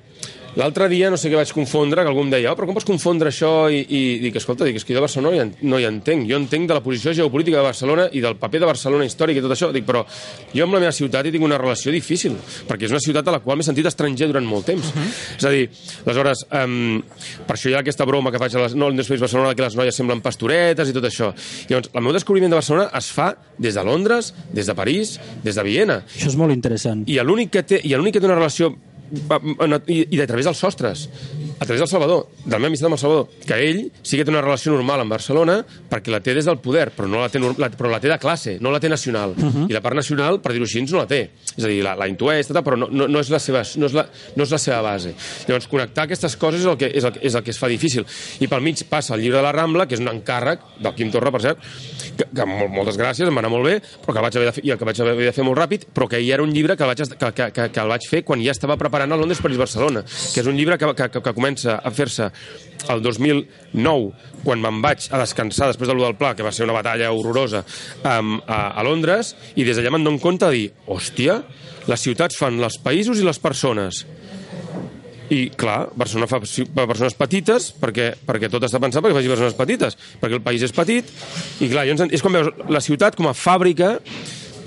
L'altre dia no sé què vaig confondre, que algú em deia, oh, però com pots confondre això? I, i dic, escolta, dic, és que jo de Barcelona no hi, en- no hi entenc. Jo entenc de la posició geopolítica de Barcelona i del paper de Barcelona històric i tot això. Dic, però jo amb la meva ciutat hi tinc una relació difícil, perquè és una ciutat a la qual m'he sentit estranger durant molt temps. Uh -huh. És a dir, aleshores, um, per això hi ha aquesta broma que faig a les, no, al Newspace Barcelona, que les noies semblen pastoretes i tot això. Llavors, el meu descobriment de Barcelona es fa des de Londres, des de París, des de Viena. Això és molt interessant. I l'únic que té, i que té una relació i, i de través dels sostres a través del Salvador, de la meva amistat amb el Salvador, que ell sí que té una relació normal amb Barcelona perquè la té des del poder, però, no la, té, la, però la té de classe, no la té nacional. Uh -huh. I la part nacional, per dir-ho així, no la té. És a dir, la, la intueix, tot, però no, no, no, és la seva, no, és la, no és la seva base. Llavors, connectar aquestes coses és el, que, és, el, és el que es fa difícil. I pel mig passa el llibre de la Rambla, que és un encàrrec del Quim Torra, per cert, que, que mol- moltes gràcies, em va anar molt bé, però que vaig haver de fer, i el que vaig haver de fer molt ràpid, però que ja era un llibre que el vaig, que, que, que, que el vaig fer quan ja estava preparant el Londres París-Barcelona, que és un llibre que, que, que, que comença a fer-se el 2009, quan me'n vaig a descansar després de lo del Pla, que va ser una batalla horrorosa, um, a, a Londres, i des d'allà me'n dono compte de dir, hòstia, les ciutats fan els països i les persones. I, clar, Barcelona fa persones petites, perquè, perquè tot està pensat perquè faci persones petites, perquè el país és petit, i clar, és quan veus la ciutat com a fàbrica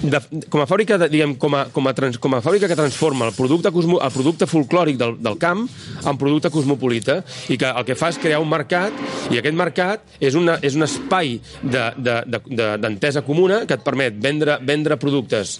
de, com a fàbrica, de, diguem, com a, com, a trans, com a fàbrica que transforma el producte, cosmo, el producte folclòric del, del camp en producte cosmopolita i que el que fa és crear un mercat i aquest mercat és, una, és un espai d'entesa de, de, de, d'entesa comuna que et permet vendre, vendre productes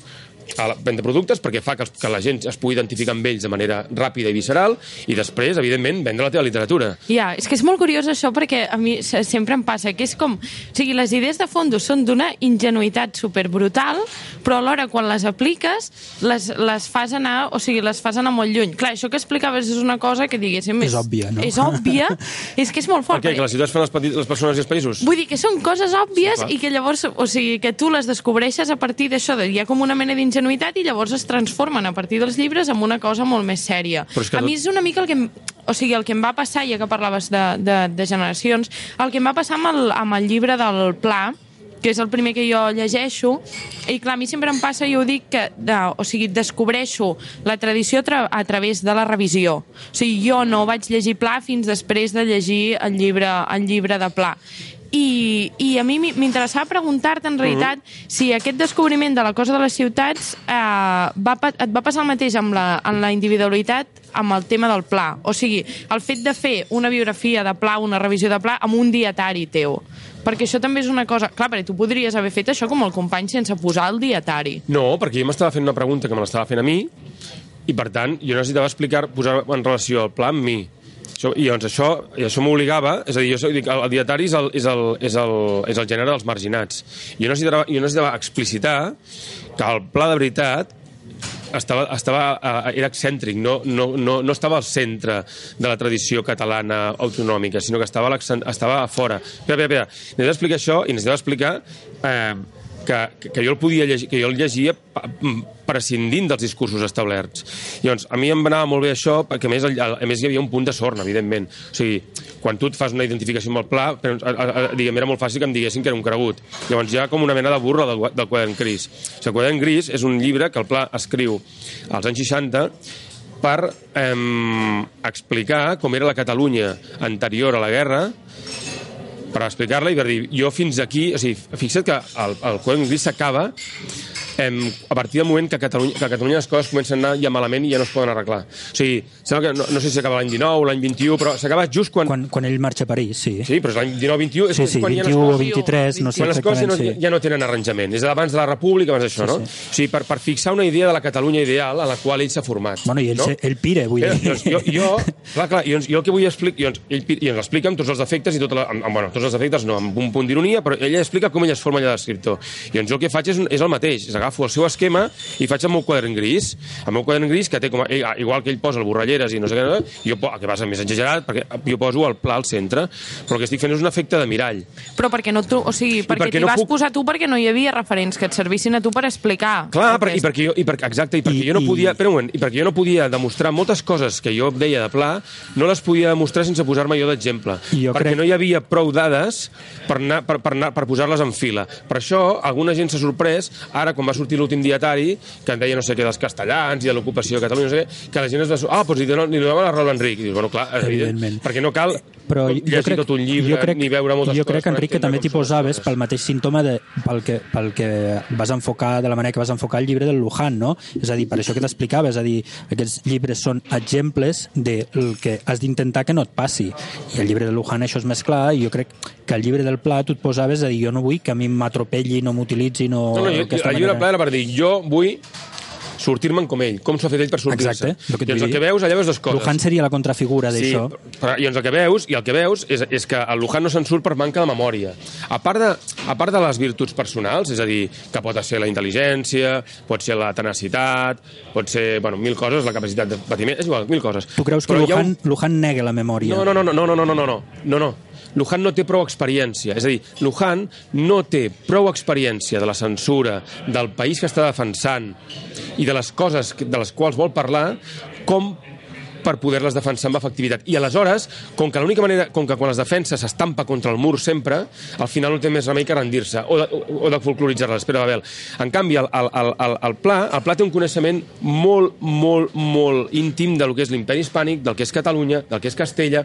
a la, vendre productes perquè fa que, els, que la gent es pugui identificar amb ells de manera ràpida i visceral i després, evidentment, vendre la teva literatura. Ja, és que és molt curiós això perquè a mi se- sempre em passa que és com... O sigui, les idees de fondo són d'una ingenuïtat super brutal, però alhora quan les apliques les, les fas anar, o sigui, les fas anar molt lluny. Clar, això que explicaves és una cosa que diguéssim... És òbvia, no? És òbvia, és que és molt Per fort. què? Que les ciutats fan les, petit, les persones i els països? Vull dir que són coses òbvies Sí, clar. i que llavors, o sigui, que tu les descobreixes a partir d'això, de- hi ha com una mena d'ingenuïtat i llavors es transformen a partir dels llibres en una cosa molt més sèria. A mi tot- és una mica el que... em- O sigui, el que em va passar, ja que parlaves de, de, de generacions, el que em va passar amb el, amb el llibre del Pla, que és el primer que jo llegeixo, i clar, a mi sempre em passa, jo ho dic, que de, o sigui, descobreixo la tradició tra a través de la revisió. O sigui, jo no vaig llegir Pla fins després de llegir el llibre, el llibre de Pla. I, i a mi m'interessava preguntar-te, en realitat, si aquest descobriment de la cosa de les ciutats eh, va, et va passar el mateix amb la, en la individualitat amb el tema del pla. O sigui, el fet de fer una biografia de pla, una revisió de pla, amb un dietari teu. Perquè això també és una cosa... Clar, perquè tu podries haver fet això com el company sense posar el dietari. No, perquè jo m'estava fent una pregunta que me l'estava fent a mi i, per tant, jo necessitava explicar, posar en relació el pla amb mi. Això, I llavors això, i això m'obligava, és a dir, jo dic, el, el dietari és el, és, el, és, el, és el gènere dels marginats. Jo necessitava, jo necessitava explicitar que el pla de veritat estava, estava, eh, era excèntric, no, no, no, no estava al centre de la tradició catalana autonòmica, sinó que estava, estava a fora. Espera, espera, espera. Necessitava explicar això i necessitava explicar eh, que, que jo el podia llegir, que jo el llegia prescindint dels discursos establerts. Llavors, a mi em anava molt bé això, perquè a més, a més hi havia un punt de sorna, evidentment. O sigui, quan tu et fas una identificació amb el pla, però, a, a, a, diguem, era molt fàcil que em diguessin que era un cregut. Llavors hi ha com una mena de burla del, del quadern gris. O sigui, el quadern gris és un llibre que el pla escriu als anys 60 per eh, explicar com era la Catalunya anterior a la guerra per explicar-la i per dir, jo fins aquí, o sigui, fixa't que el, el quadern gris s'acaba em, a partir del moment que a, Catalunya, que a Catalunya les coses comencen a anar ja malament i ja no es poden arreglar. O sigui, sembla que no, no sé si s'acaba l'any 19 o l'any 21, però s'acaba just quan... Quan, quan ell marxa a París, sí. Sí, però és l'any 19-21... és Sí, sí, quan ja 21 o les coses- 23, no sé quan les coses ja no, sí. ja no tenen arranjament. És abans de la República, abans d'això, Sí, no? O sigui, per, per fixar una idea de la Catalunya ideal a la qual ell s'ha format. Bueno, i ell, no? ell pira, vull Eh, dir. doncs jo, jo, clar, clar, jo, jo el que vull explicar, jo, ell, pi- i ens l'explica amb tots els defectes i tota la, amb, amb, bueno, tots els defectes no, amb un punt d'ironia, però ella explica com ella es forma allà d'escriptor. I doncs jo el que faig és, és el mateix, és agafo el seu esquema i faig el meu quadern gris, el meu quadern gris que té com a, ell, igual que ell posa el borralleres i no sé què, jo, el que passa més exagerat, perquè jo poso el pla al centre, però el que estic fent és un efecte de mirall. Però perquè no tu, o sigui, perquè perquè t'hi no vas puc- posar tu perquè no hi havia referents que et servissin a tu per explicar. Clar, per, que i és. perquè jo, i perquè, exacte, i perquè I- jo no i- podia, un moment, i perquè jo no podia demostrar moltes coses que jo deia de pla, no les podia demostrar sense posar-me jo d'exemple. I Perquè crec- no hi havia prou dades per, anar, per, per, anar, per posar-les en fila. Per això, alguna gent s'ha sorprès, ara quan va sortir l'últim dietari, que en deia no sé què dels castellans i de l'ocupació de Catalunya, no sé què, que la gent es va... Ah, doncs li donen, li donaven a l'Enric. I dius, bueno, clar, evident, Evidentment. perquè no cal però jo llegir crec, tot un llibre, jo crec, ni veure moltes jo coses. crec, per Enric, que també t'hi posaves pel mateix símptoma de, pel, que, pel que vas enfocar, de la manera que vas enfocar el llibre del Luján, no? És a dir, per això que t'explicava, és a dir, aquests llibres són exemples del que has d'intentar que no et passi. I el llibre del Luján això és més clar, i jo crec que el llibre del Pla tu et posaves a dir, jo no vull que a mi m'atropelli, no m'utilitzi, no... No, no, jo, el llibre manera. Pla era per dir, jo vull sortir-me'n com ell, com s'ho ha fet ell per sortir-se. Exacte, el doncs el que veus, allà veus dues coses. Lujan seria la contrafigura d'això. Sí, però, i doncs el que veus, i el que veus és, és que el Luján no se'n surt per manca de memòria. A part de, a part de les virtuts personals, és a dir, que pot ser la intel·ligència, pot ser la tenacitat, pot ser, bueno, mil coses, la capacitat de patiment, és igual, mil coses. Tu creus que ha Lujan, Lujan nega la memòria? no, no, no, no, no, no, no, no, no, no, no. Luján no té prou experiència. És a dir, Luján no té prou experiència de la censura, del país que està defensant i de les coses de les quals vol parlar com per poder-les defensar amb efectivitat. I aleshores, com que l'única manera, com que quan les defensa s'estampa contra el mur sempre, al final no té més remei que rendir-se o de, o, de folcloritzar-la. Espera, Babel. En canvi, el, el, el, el, el Pla, el Pla té un coneixement molt, molt, molt íntim del que és l'imperi hispànic, del que és Catalunya, del que és Castella,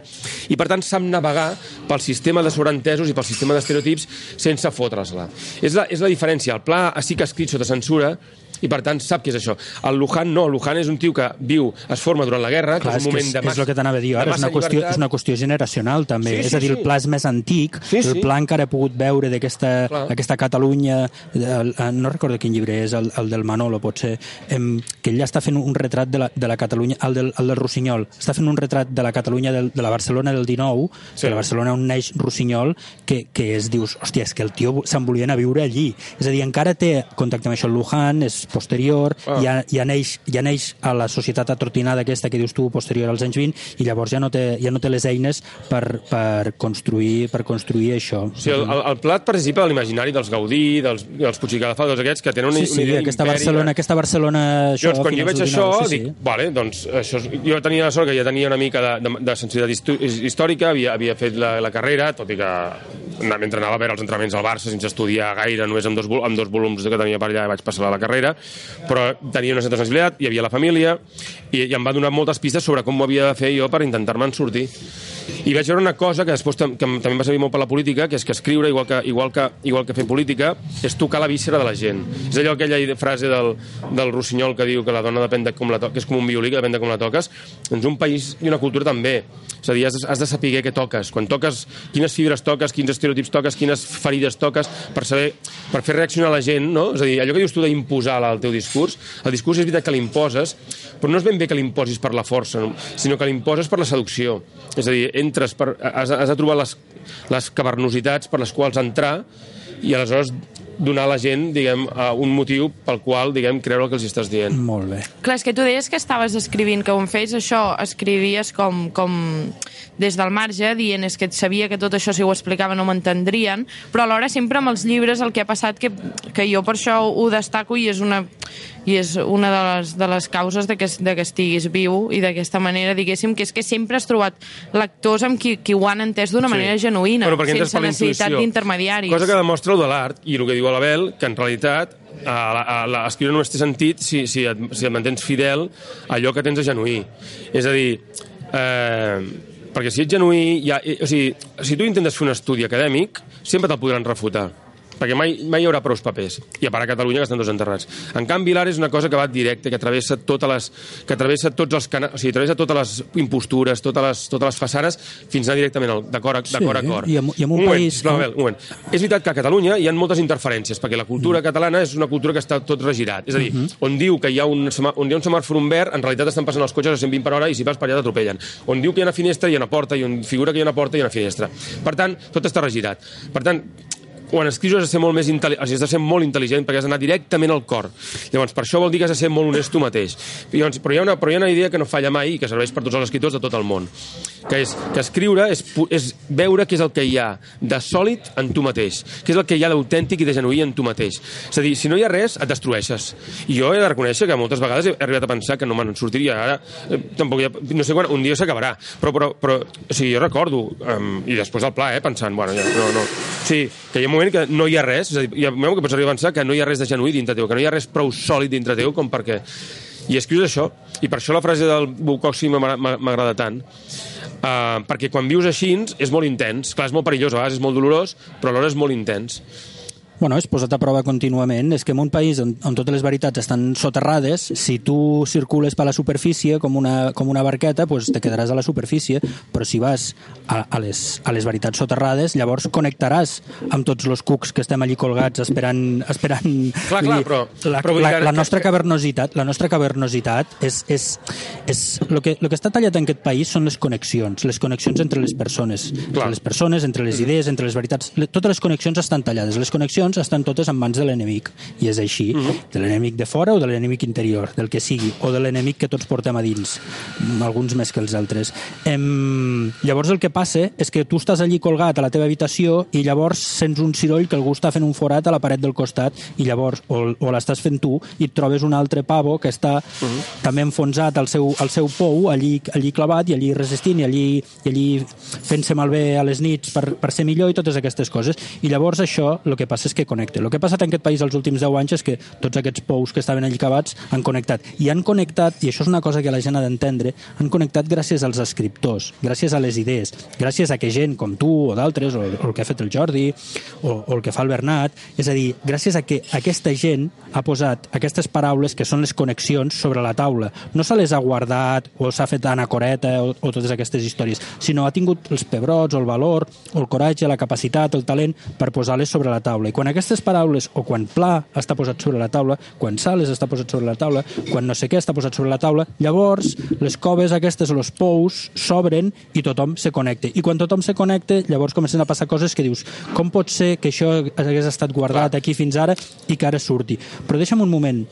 i per tant sap navegar pel sistema de sobreentesos i pel sistema d'estereotips sense fotre-la. És, la, és la diferència. El Pla sí que ha escrit sota censura, i per tant sap què és això. El Luján no, el Luján és un tio que viu, es forma durant la guerra, Clar, que és és, un que moment és, de és massa, el que t'anava a dir ara, és una, qüestió, llibertat. és una qüestió generacional també, Sí, és sí, a dir, el sí. pla és més antic, Sí, el sí. pla encara he pogut veure d'aquesta Catalunya, el, el, no recordo quin llibre és, el, el del Manolo potser, em, que ell està fent un retrat de la, de la Catalunya, el del, el del Rossinyol, està fent un retrat de la Catalunya del, de la Barcelona del 19, Sí. de la Barcelona on neix Rossinyol, que, que és, dius, hòstia, és que el tio se'n volia anar a viure allí. És a dir, encara té contacte amb això el Luján, és posterior, Ah. ja, ja, neix, ja neix a la societat atrotinada aquesta que dius tu, posterior als anys 20, i llavors ja no té, ja no té les eines per, per, construir, per construir això. O sigui, el, el, el Plat participa de l'imaginari dels Gaudí, dels, dels Puig i Cadafal, tots aquests que tenen una, Sí, sí, una idea aquesta Barcelona, aquesta Barcelona... Això, Llavors, quan jo veig això, 19, dic, vale, doncs, això és, jo tenia la sort que ja tenia una mica de, de, de sensibilitat històrica, havia, havia fet la, la carrera, tot i que mentre anava a veure els entrenaments al Barça sense estudiar gaire, només amb dos, amb dos volums que tenia per allà vaig passar la carrera, però tenia una certa sensibilitat, hi havia la família, i, i em va donar moltes pistes sobre com ho havia de fer jo per intentar-me'n sortir. I vaig veure una cosa que després tam que també em va servir molt per la política, que és que escriure, igual que, igual que, igual que fer política, és tocar la víscera de la gent. És allò aquella frase del, del Rossinyol que diu que la dona depèn de com la toques, que és com un violí, que depèn de com la toques. Doncs un país i una cultura també. És a dir, has, has de saber què toques. Quan toques, quines fibres toques, quins estereotips toques, quines ferides toques, per saber, per fer reaccionar la gent, no? És a dir, allò que dius tu d'imposar el teu discurs, el discurs és veritat que l'imposes, però no és ben bé que l'imposis per la força, no? sinó que l'imposes per la seducció. És a dir, entres per, has, has de trobar les, les cavernositats per les quals entrar i aleshores donar a la gent, diguem, un motiu pel qual, diguem, creure el que els estàs dient. Molt bé. Clar, és que tu deies que estaves escrivint, que on feies això, escrivies com, com des del marge, dient és que et sabia que tot això si ho explicava no m'entendrien, però alhora sempre amb els llibres el que ha passat que, que jo per això ho destaco i és una, i és una de les, de les causes de que, de que estiguis viu i d'aquesta manera, diguéssim, que és que sempre has trobat lectors amb qui, qui ho han entès d'una manera genuïna, Bueno, sense necessitat d'intermediaris. Cosa que demostra el de l'art, i el que diu l'Abel, que en realitat a a la, escriure només té sentit si, si, et, si et mantens fidel a allò que tens a genuí. És a dir, eh, perquè si ets genuí, ja, eh, o sigui, si tu intentes fer un estudi acadèmic, sempre te'l podran refutar perquè mai, mai hi haurà prou papers. I a part a Catalunya que estan dos enterrats. En canvi, l'art és una cosa que va directe, que travessa, totes les, que travessa tots els cana... o sigui, travessa totes les impostures, totes les, totes les façanes, fins a anar directament al- de cor a, de cor, a cor. i amb- i amb un moment, país- sisplau, Abel, un moment. És veritat que a Catalunya hi ha moltes interferències, perquè la cultura catalana és una cultura que està tot regirat. És a dir, on diu que hi ha un, on hi ha un semàfor en verd, en realitat estan passant els cotxes a 120 per hora i si vas per allà t'atropellen. On diu que hi ha una finestra, hi ha una porta, i on figura que hi ha una porta, hi ha una finestra. Per tant, tot està regirat. Per tant, quan escrius has de ser molt més intel·li- o sigui, has de ser molt intel·ligent perquè has d'anar directament al cor. Llavors, per això vol dir que has de ser molt honest tu mateix. Llavors, però, hi ha una, però hi ha una idea que no falla mai i que serveix per tots els escriptors de tot el món, que és que escriure és, és veure què és el que hi ha de sòlid en tu mateix, què és el que hi ha d'autèntic i de genuí en tu mateix. És a dir, si no hi ha res, et destrueixes. I jo he de reconèixer que moltes vegades he arribat a pensar que no me'n sortiria. Ara, eh, tampoc ha, no sé quan, un dia s'acabarà. Però, però, però, o sigui, jo recordo, um, i després del pla, eh, pensant, bueno, ja, no, no. Sigui, que hi ha un moment que no hi ha res, és a dir, hi ha un moment que pots arribar a pensar que no hi ha res de genuí dintre teu, que no hi ha res prou sòlid dintre teu com perquè... I escrius això, i per això la frase del Bukowski m'agra- m'agrada tant, uh, perquè quan vius així és molt intens. Clar, és molt perillós, a vegades és molt dolorós, però alhora és molt intens. Bueno, és posat a prova contínuament. És que en un país on, on totes les veritats estan soterrades, si tu circules per la superfície com una, com una barqueta, pues te quedaràs a la superfície, però si vas a, a, les, a les veritats soterrades, llavors connectaràs amb tots els cucs que estem allí colgats esperant... esperant Clar, clar, però- La, però la, la nostra cavernositat, la nostra cavernositat és... és, és lo, que, lo que està tallat en aquest país són les connexions, les connexions entre les persones, Clar. entre les persones, entre les idees, entre les veritats. Totes les connexions estan tallades. Les connexions estan totes en mans de l'enemic, i és així. De l'enemic de fora o de l'enemic interior, del que sigui, o de l'enemic que tots portem a dins, mm, alguns més que els altres. Em... Llavors el que passa és que tu estàs allí colgat a la teva habitació i llavors sents un ciroll que algú està fent un forat a la paret del costat i llavors o, o l'estàs fent tu i et trobes un altre pavo que està també enfonsat al seu, al seu pou, allí, allí clavat i allí resistint i allí, i allí fent-se malbé a les nits per, per ser millor i totes aquestes coses. I llavors això el que passa és que connecta. El que ha passat en aquest país els últims 10 anys és que tots aquests pous que estaven allí cavats han connectat. I han connectat, i això és una cosa que la gent ha d'entendre, han connectat gràcies als escriptors, gràcies a les idees, gràcies a que gent com tu o d'altres, o, o el que ha fet el Jordi, o, o el que fa el Bernat, és a dir, gràcies a que aquesta gent ha posat aquestes paraules que són les connexions sobre la taula. No se les ha guardat o s'ha fet anacoreta o, o totes aquestes històries, sinó ha tingut els pebrots, o el valor, o el coratge, la capacitat, el talent per posar-les sobre la taula. I quan aquestes paraules, o quan pla està posat sobre la taula, quan sales està posat sobre la taula, quan no sé què està posat sobre la taula, llavors les coves aquestes, els pous, s'obren i tothom se connecta. I quan tothom se connecta, llavors comencen a passar coses que dius, com pot ser que això hagués estat guardat aquí fins ara i que ara surti? Però deixa'm un moment,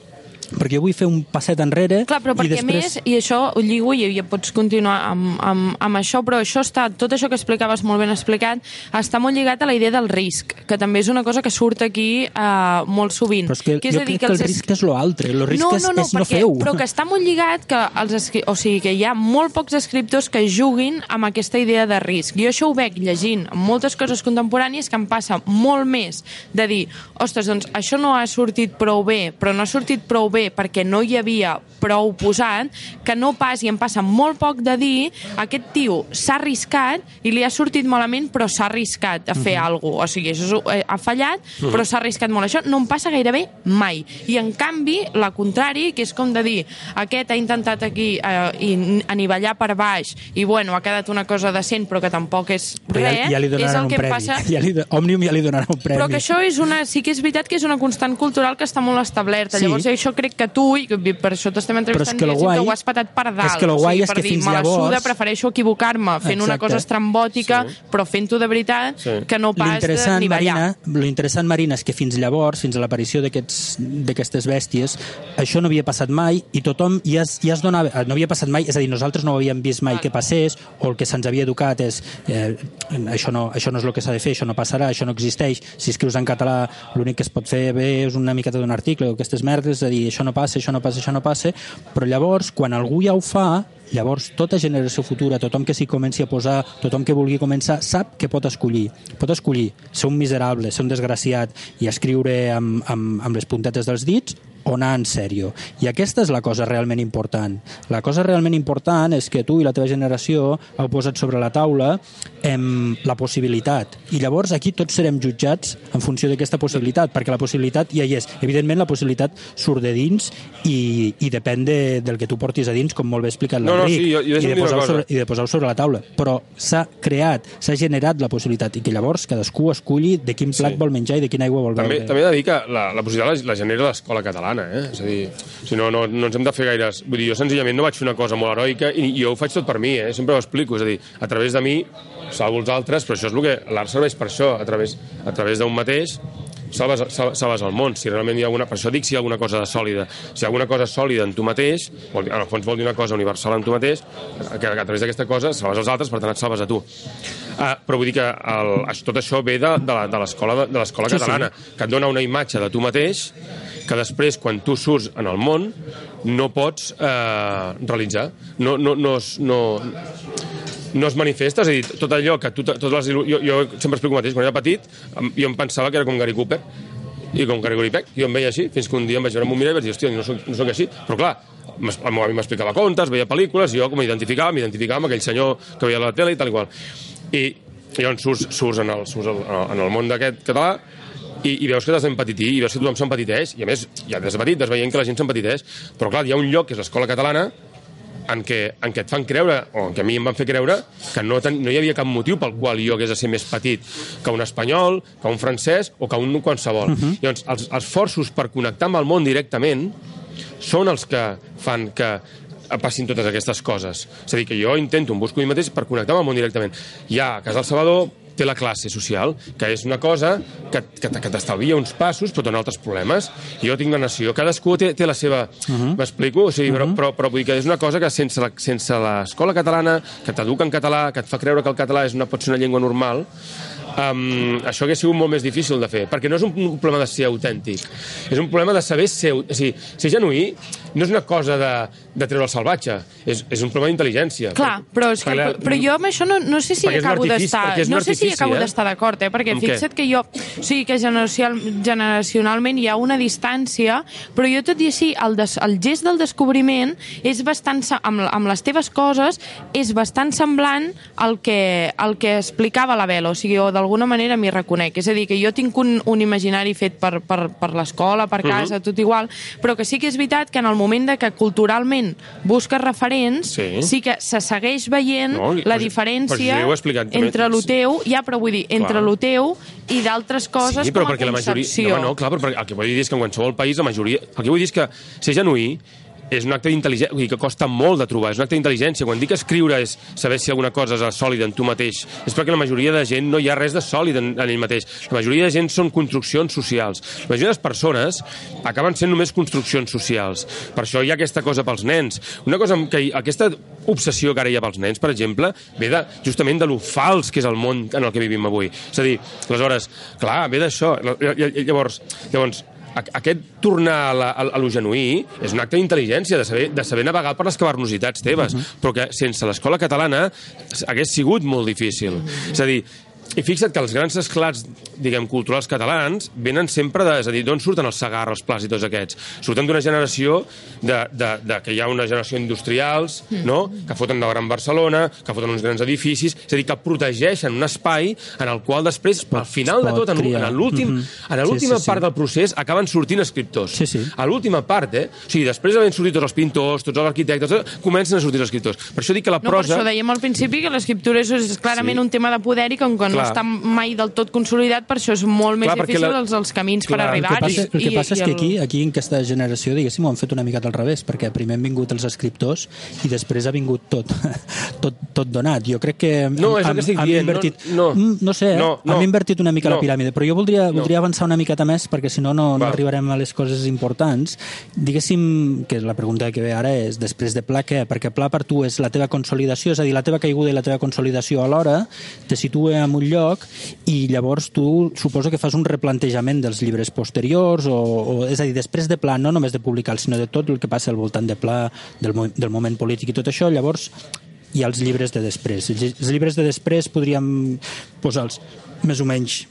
perquè jo vull fer un passet enrere Clar, però i perquè després... més, i això ho lligo i ja pots continuar amb, amb, amb això, però això està, tot això que explicaves molt ben explicat, està molt lligat a la idea del risc, que també és una cosa que surt aquí eh, molt sovint. Però és que és jo crec que el els es- risc és lo altre, el risc no, no, no, és no perquè, fer-ho. Però que està molt lligat que els escri... o sigui, que hi ha molt pocs escriptors que juguin amb aquesta idea de risc. Jo això ho veig llegint moltes coses contemporànies que em passa molt més de dir, ostres, doncs això no ha sortit prou bé, però no ha sortit prou bé perquè no hi havia prou posat, que no pas, i em passa molt poc de dir, aquest tio s'ha arriscat i li ha sortit malament, però s'ha arriscat a fer Mhm. alguna cosa. O sigui, això és- eh, ha fallat, però s'ha arriscat molt. Això no em passa gairebé mai. I, en canvi, la contrari, que és com de dir, aquest ha intentat aquí eh, i anivellar per baix i, bueno, ha quedat una cosa decent, però que tampoc és Però res, ja, ja li és el que em premi. passa... Ja li, Òmnium ja li donarà un premi. Però que això és una, sí que és veritat que és una constant cultural que està molt establerta. Sí. Llavors, això crec que tu, i que per això t'estem entrevistant, que guai- que ho has patat per dalt. és que lo o guai sigui, és que dir, fins me la suda, llavors- prefereixo equivocar-me fent una Exacte. cosa estrambòtica, Sí. però fent-ho de veritat, Sí. que no pas interessant, d'anivellar. Marina, lo interessant, Marina, és que fins llavors, fins a l'aparició d'aquestes bèsties, això no havia passat mai i tothom ja es, ja es donava... eh, No havia passat mai, és a dir, nosaltres no ho havíem vist mai que passés, o el que se'ns havia educat és eh, això, no, això no és el que s'ha de fer, això no passarà, això no existeix. Si escrius en català, l'únic que es pot fer bé és una miqueta d'un article o aquestes merdes, és a dir, això no passa, això no passa, això no passa, però llavors, quan algú ja ho fa, Llavors, tota generació futura, tothom que s'hi comenci a posar, tothom que vulgui començar, sap que pot escollir. Pot escollir ser un miserable, ser un desgraciat i escriure amb, amb, amb les puntetes dels dits o anar en sèrio. I aquesta és la cosa realment important. La cosa realment important és que tu i la teva generació heu posat sobre la taula em, la possibilitat. I llavors aquí tots serem jutjats en funció d'aquesta possibilitat, perquè la possibilitat ja hi és. Evidentment, la possibilitat surt de dins i, i depèn de, del que tu portis a dins, com molt bé ha explicat No, no, l'Enric, sí, jo- jo i, de posar sobre, i de posar-ho sobre la taula. Però s'ha creat, s'ha generat la possibilitat i que llavors cadascú esculli de quin plat Sí. vol menjar i de quina aigua vol També, beure. també he de dir que la, la possibilitat la, la genera l'escola catalana, eh? És a dir, si no, no, no ens hem de fer gaires... Vull dir, jo senzillament no vaig fer una cosa molt heroica i, jo ho faig tot per mi, eh? Sempre ho explico, és a dir, a través de mi salvo els altres, però això és el que... L'art serveix per això, a través, a través d'un mateix salves, sal- salves el món. Si realment hi ha alguna... Per això dic si hi ha alguna cosa de sòlida. Si hi ha alguna cosa sòlida en tu mateix, vol dir, en el fons vol dir una cosa universal en tu mateix, que a través d'aquesta cosa salves els altres, per tant et salves a tu. Uh, però vull dir que el, tot això ve de, de la- de l'escola de, de l'escola Sí, sí. catalana, que et dona una imatge de tu mateix que després, quan tu surts en el món, no pots eh, realitzar. No, no, no, es, no, no es manifesta, és a dir, tot allò que tu... Totes les, jo, jo sempre explico el mateix, quan era petit, jo em pensava que era com Gary Cooper, i com Gary Peck, jo em veia així, fins que un dia em vaig veure en un mirall i vaig dir, hòstia, no soc, no soc així. Però clar, el meu avi m'explicava contes, veia pel·lícules, i jo com m'identificava, m'identificava amb aquell senyor que veia a la tele i tal i qual. I, i llavors surts, surts, en, el, surts en el, en el món d'aquest català i, i veus que t'has d'empatitir, i veus que tothom s'empatiteix, i a més, ja des de petit vas veient que la gent s'empatiteix, però clar, hi ha un lloc, que és l'escola catalana, en què, en què et fan creure, o en què a mi em van fer creure, que no, ten, no hi havia cap motiu pel qual jo hagués de ser més petit que un espanyol, que un francès o que un qualsevol. Uh -huh. Llavors, els, esforços per connectar amb el món directament són els que fan que passin totes aquestes coses. És a dir, que jo intento, em busco mi mateix per connectar amb el món directament. Ja a Casal Salvador té la classe social, que és una cosa que, que, que t'estalvia uns passos però dona altres problemes. Jo tinc la nació. Cadascú té, té la seva... Uh -huh. M'explico? O sigui, uh -huh. però, però, però vull dir que és una cosa que sense la- sense l'escola catalana, que t'educa en català, que et fa creure que el català és una, pot ser una llengua normal, um, això hauria sigut molt més difícil de fer, perquè no és un, problema de ser autèntic, és un problema de saber ser... O sigui, ser genuí no és una cosa de, de treure el salvatge, és, és un problema d'intel·ligència. Clar, però, és que, Perquè la- però jo amb això no, no sé si acabo d'estar... No sé si acabo eh? d'estar d'acord, eh? Perquè què? fixa't que jo... O sigui, que generacial, generacionalment hi ha una distància, però jo tot i així, el, des, el gest del descobriment és bastant... Amb, amb les teves coses és bastant semblant al que, al que explicava la Bela, o sigui, o d'alguna manera m'hi reconec. És a dir, que jo tinc un, un imaginari fet per, per, per l'escola, per Mhm. casa, tot igual, però que sí que és veritat que en el moment de que culturalment busques referents, Sí. sí que se segueix veient No, la però- diferència però explicat entre lo teu, ja, però vull dir, entre Clar. lo teu i d'altres coses sí, però com a perquè la majoria... concepció. No, no, clar, però perquè el que vull dir és que en qualsevol país la majoria... El que vull dir és que ser genuí és un acte d'intel·ligència, vull que costa molt de trobar, és un acte d'intel·ligència. Quan dic escriure és saber si alguna cosa és sòlida en tu mateix, és perquè la majoria de gent no hi ha res de sòlid en, en ell mateix. La majoria de gent són construccions socials. La majoria de les persones acaben sent només construccions socials. Per això hi ha aquesta cosa pels nens. Una cosa que aquesta obsessió que ara hi ha pels nens, per exemple, ve de, justament de lo fals que és el món en el que vivim avui. És a dir, aleshores, clar, ve d'això. Llavors, llavors aquest tornar a, la, a, a lo genuí és un acte d'intel·ligència, de saber, de saber navegar per les cavernositats teves, uh -huh. però que sense l'escola catalana hagués sigut molt difícil. És a dir, i fixa't que els grans esclats, diguem, culturals catalans venen sempre de... És a dir, d'on surten els Sagarra, els Plas i tots aquests? Surten d'una generació de, de, de, que hi ha una generació industrials, no?, que foten de Gran Barcelona, que foten uns grans edificis, és a dir, que protegeixen un espai en el qual després, al final de pot tot, en, en l'últim, Mhm. en l'última Sí, sí, sí. part del procés, acaben sortint escriptors. Sí, sí. A l'última part, eh? O sigui, després d'haver sortit tots els pintors, tots els arquitectes, tot, comencen a sortir els escriptors. Per això dic que la No, per prosa... això dèiem al principi que l'escriptura és, és clarament Sí. un tema de poder i com que no Clar. està mai del tot consolidat, per això és molt més Clar, difícil la- els, els camins per Clar, el que passa, el que passa és i que el- aquí, aquí en aquesta generació, diguéssim, ho han fet una mica al revés, perquè primer han vingut els escriptors i després ha vingut tot, tot, tot donat. Jo crec que No, és el han, que estic han dient, invertit... no- no. Mm, no sé, eh? No, no. han invertit una mica No. la piràmide, però jo voldria, No. voldria avançar una miqueta més, perquè si no, no, no arribarem a les coses importants. Diguéssim que la pregunta que ve ara és, després de Pla, què? Perquè Pla per tu és la teva consolidació, és a dir, la teva caiguda i la teva consolidació alhora, te situa en un lloc i llavors tu suposo que fas un replantejament dels llibres posteriors, o, o és a dir, després de Pla, no només de publicar, sinó de tot el que passa al voltant de Pla, del, del moment polític i tot això, llavors hi ha els llibres de després. Els llibres de després podríem posar-los més o menys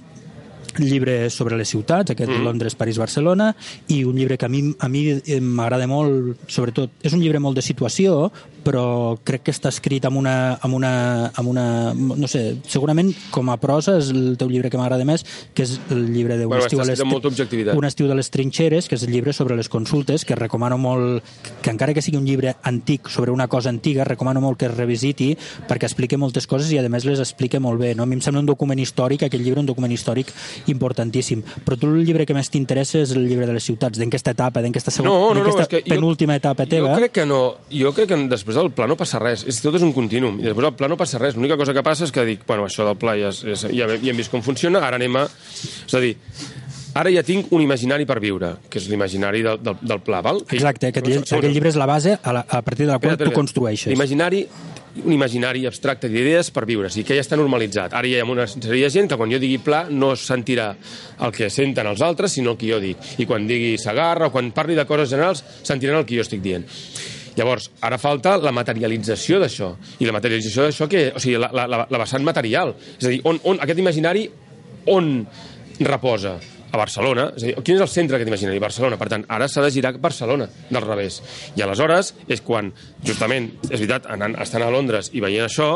llibre sobre les ciutats, aquest mm. Londres, París, Barcelona, i un llibre que a mi a mi eh, m'agrada molt, sobretot, és un llibre molt de situació, però crec que està escrit amb una, amb una, amb una no sé, segurament com a prosa és el teu llibre que m'agrada més, que és el llibre de Un, Bueno, estiu, a les, un estiu de les trinxeres, que és el llibre sobre les consultes, que recomano molt, que encara que sigui un llibre antic sobre una cosa antiga, recomano molt que es revisiti perquè explica moltes coses i a més les explica molt bé. No? A mi em sembla un document històric, aquell llibre un document històric importantíssim. Però tu el llibre que més t'interessa és el llibre de les ciutats, d'enquesta etapa, d'enquesta segona, No, no, no, és que jo- penúltima etapa teva. Jo crec que no. Jo crec que després del pla no passa res. És, tot és un continuum. I després del pla no passa res. L'única cosa que passa és que dic, bueno, això del pla ja, és, és, ja, ja hem vist com funciona, ara anem a... És a dir, ara ja tinc un imaginari per viure, que és l'imaginari del, del, del pla, val? Exacte, aquest, llibre, aquest llibre és la base a, la, a partir de la qual Espera, tu construeixes. L'imaginari un imaginari abstracte d'idees per viure, o sigui que ja està normalitzat. Ara hi ha una sèrie de gent que quan jo digui pla no sentirà el que senten els altres, sinó el que jo dic. I quan digui Sagarra o quan parli de coses generals, sentiran el que jo estic dient. Llavors, ara falta la materialització d'això. I la materialització d'això, que, o sigui, la, la, la, vessant material. És a dir, on, on, aquest imaginari on reposa? A Barcelona. És a dir, quin és el centre d'aquest imaginari? Barcelona. Per tant, ara s'ha de girar Barcelona, del revés. I aleshores és quan, justament, és veritat, anant, estant a Londres i veient això,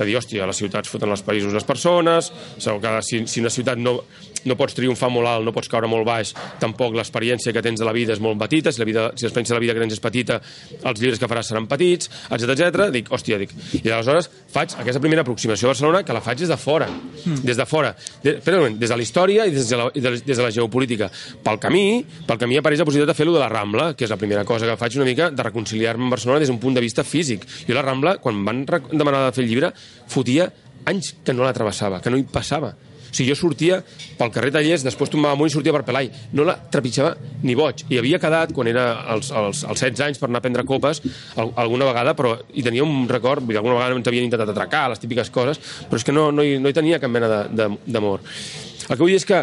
de dir, hòstia, les ciutats foten els països les persones, segur que si, si una ciutat no... no pots triomfar molt alt, no pots caure molt baix, tampoc l'experiència que tens de la vida és molt petita, si la vida, si l'experiència de la vida que tens és petita, els llibres que faràs seran petits, etc etc. Dic, hòstia, dic. I aleshores faig aquesta primera aproximació a Barcelona que la faig des de fora, mm. des de fora, de, espera un moment, des de la història i des de la, des de la geopolítica. Pel camí, pel camí apareix la possibilitat de fer-lo de la Rambla, que és la primera cosa que faig una mica de reconciliar-me amb Barcelona des d'un punt de vista físic. Jo la Rambla, quan van demanar de fer el llibre, fotia anys que no la travessava, que no hi passava. O sigui, jo sortia pel carrer Tallers, després tombava amunt i sortia per Pelai. No la trepitjava ni boig. I havia quedat, quan era als, als, als 16 anys, per anar a prendre copes, al, alguna vegada, però hi tenia un record, vull dir, alguna vegada ens havien intentat atracar, les típiques coses, però és que no, no, hi, no hi tenia cap mena de- de- d'amor. El que vull dir és que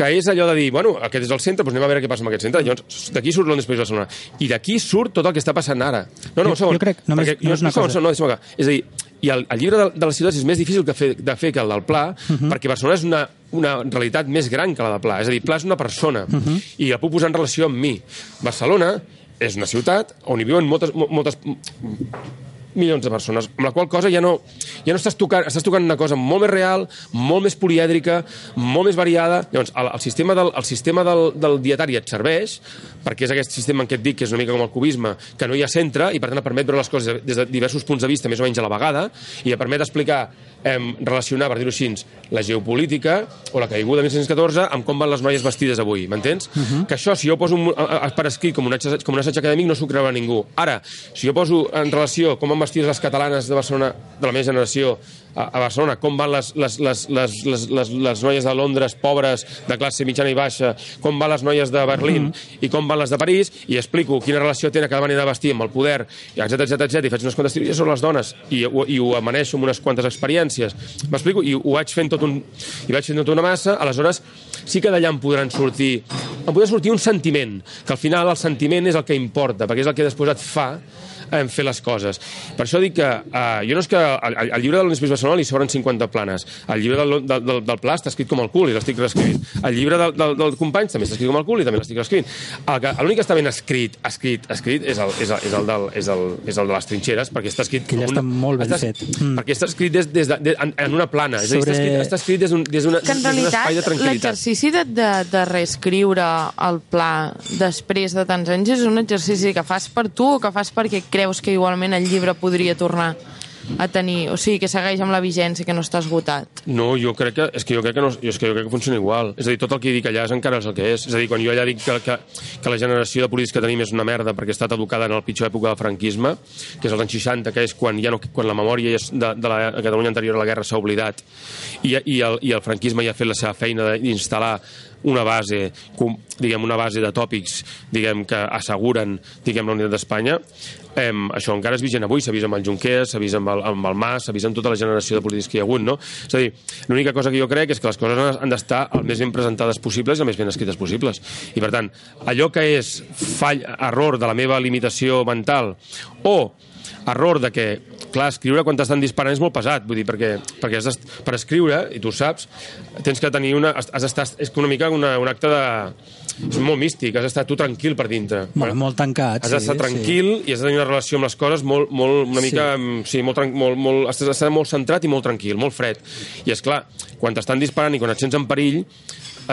que és allò de dir, bueno, aquest és el centre, doncs anem a veure què passa amb aquest centre. Llavors, d'aquí surt Londres País Barcelona. I d'aquí surt tot el que està passant ara. No, no, un segon. jo crec, només- perquè, només una un segon, cosa. no, deixa'm acabar. És a dir, i el, el llibre de, de les ciutats és més difícil que fer, de fer que el del Pla, uh -huh. perquè Barcelona és una, una realitat més gran que la del Pla. És a dir, Pla és una persona, uh -huh. i la puc posar en relació amb mi. Barcelona és una ciutat on hi viuen moltes, mo- moltes milions de persones, amb la qual cosa ja no, ja no estàs tocant, estàs tocant una cosa molt més real, molt més polièdrica, molt més variada. Llavors, el, el sistema, del, el sistema del, del dietari et serveix, perquè és aquest sistema en què et dic que és una mica com el cubisme, que no hi ha centre, i per tant et permet veure les coses des de diversos punts de vista, més o menys a la vegada, i et permet explicar, eh, relacionar, per dir-ho així, la geopolítica o la caiguda de 1914 amb com van les noies vestides avui, m'entens? Uh -huh. Que això, si jo poso un, a, a, per escrit com un, assaig, com un assaig acadèmic, no s'ho creurà ningú. Ara, si jo poso en relació com van vestides les catalanes de Barcelona, de la meva generació, a, a Barcelona, com van les, les, les, les, les, les, les noies de Londres pobres, de classe mitjana i baixa, com van les noies de Berlín mm -hmm. i com van les de París, i explico quina relació tenen cada manera de vestir amb el poder, etc etc etc i faig unes quantes teories sobre les dones, i, ho- i ho amaneixo amb unes quantes experiències. M'explico? I ho vaig fent tot un... I vaig fent tota una massa, aleshores sí que d'allà em podran sortir... Em podrà sortir un sentiment, que al final el sentiment és el que importa, perquè és el que després et fa en fer les coses. Per això dic que uh, jo no és que al, al llibre de l'Unispaís Barcelona li sobren 50 planes. El llibre del, del, del, del Pla està escrit com el cul i l'estic reescrivint. El llibre del, del, del Companys també està escrit com el cul i també l'estic reescrivint. L'únic que està ben escrit, escrit, escrit és el, és el, és el, del, és el, és el de les trinxeres, perquè està escrit... Que ja com està molt ben està, fet. Mm. Perquè està escrit des, des de, de, en, en una plana. És a dir, està Sobre- escrit, està escrit des d'un des d'una- Que en espai de realitat tranquil·litat. l'exercici de, de, de reescriure el pla després de tants anys és un exercici que fas per tu o que fas perquè creus que igualment el llibre podria tornar a tenir, o sigui, que segueix amb la vigència, que no està esgotat. No, jo crec que, és que jo crec que, no, és que jo crec que funciona igual. És a dir, tot el que dic allà és encara és el que és. És a dir, quan jo allà dic que, que, que la generació de polítics que tenim és una merda perquè ha estat educada en la pitjor època del franquisme, que és els anys 60, que és quan, ja no, quan la memòria de, de la Catalunya anterior a la guerra s'ha oblidat i, i, el, i el franquisme ja ha fet la seva feina d'instal·lar una base, diguem, una base de tòpics diguem, que asseguren diguem, la unitat d'Espanya, em, això encara és vigent avui, s'ha vist amb el Junqueras, s'ha vist amb el, amb el Mas, s'ha vist amb tota la generació de polítics que hi ha hagut, no? És a dir, l'única cosa que jo crec és que les coses han- d'estar el més ben presentades possibles i el més ben escrites possibles. I, per tant, allò que és fall, error de la meva limitació mental o error de que, clar, escriure quan t'estan disparant és molt pesat, vull dir, perquè, perquè has per escriure, i tu saps, tens que tenir una... Has. És una mica una, un acte de... És molt místic, has d'estar tu tranquil per dintre. Molt, molt tancat, Has d'estar sí, tranquil i has de tenir una relació amb les coses molt, molt una mica, sí, sí molt, molt, molt, has d'estar molt centrat i molt tranquil, molt fred. I és clar, quan t'estan disparant i quan et sents en perill,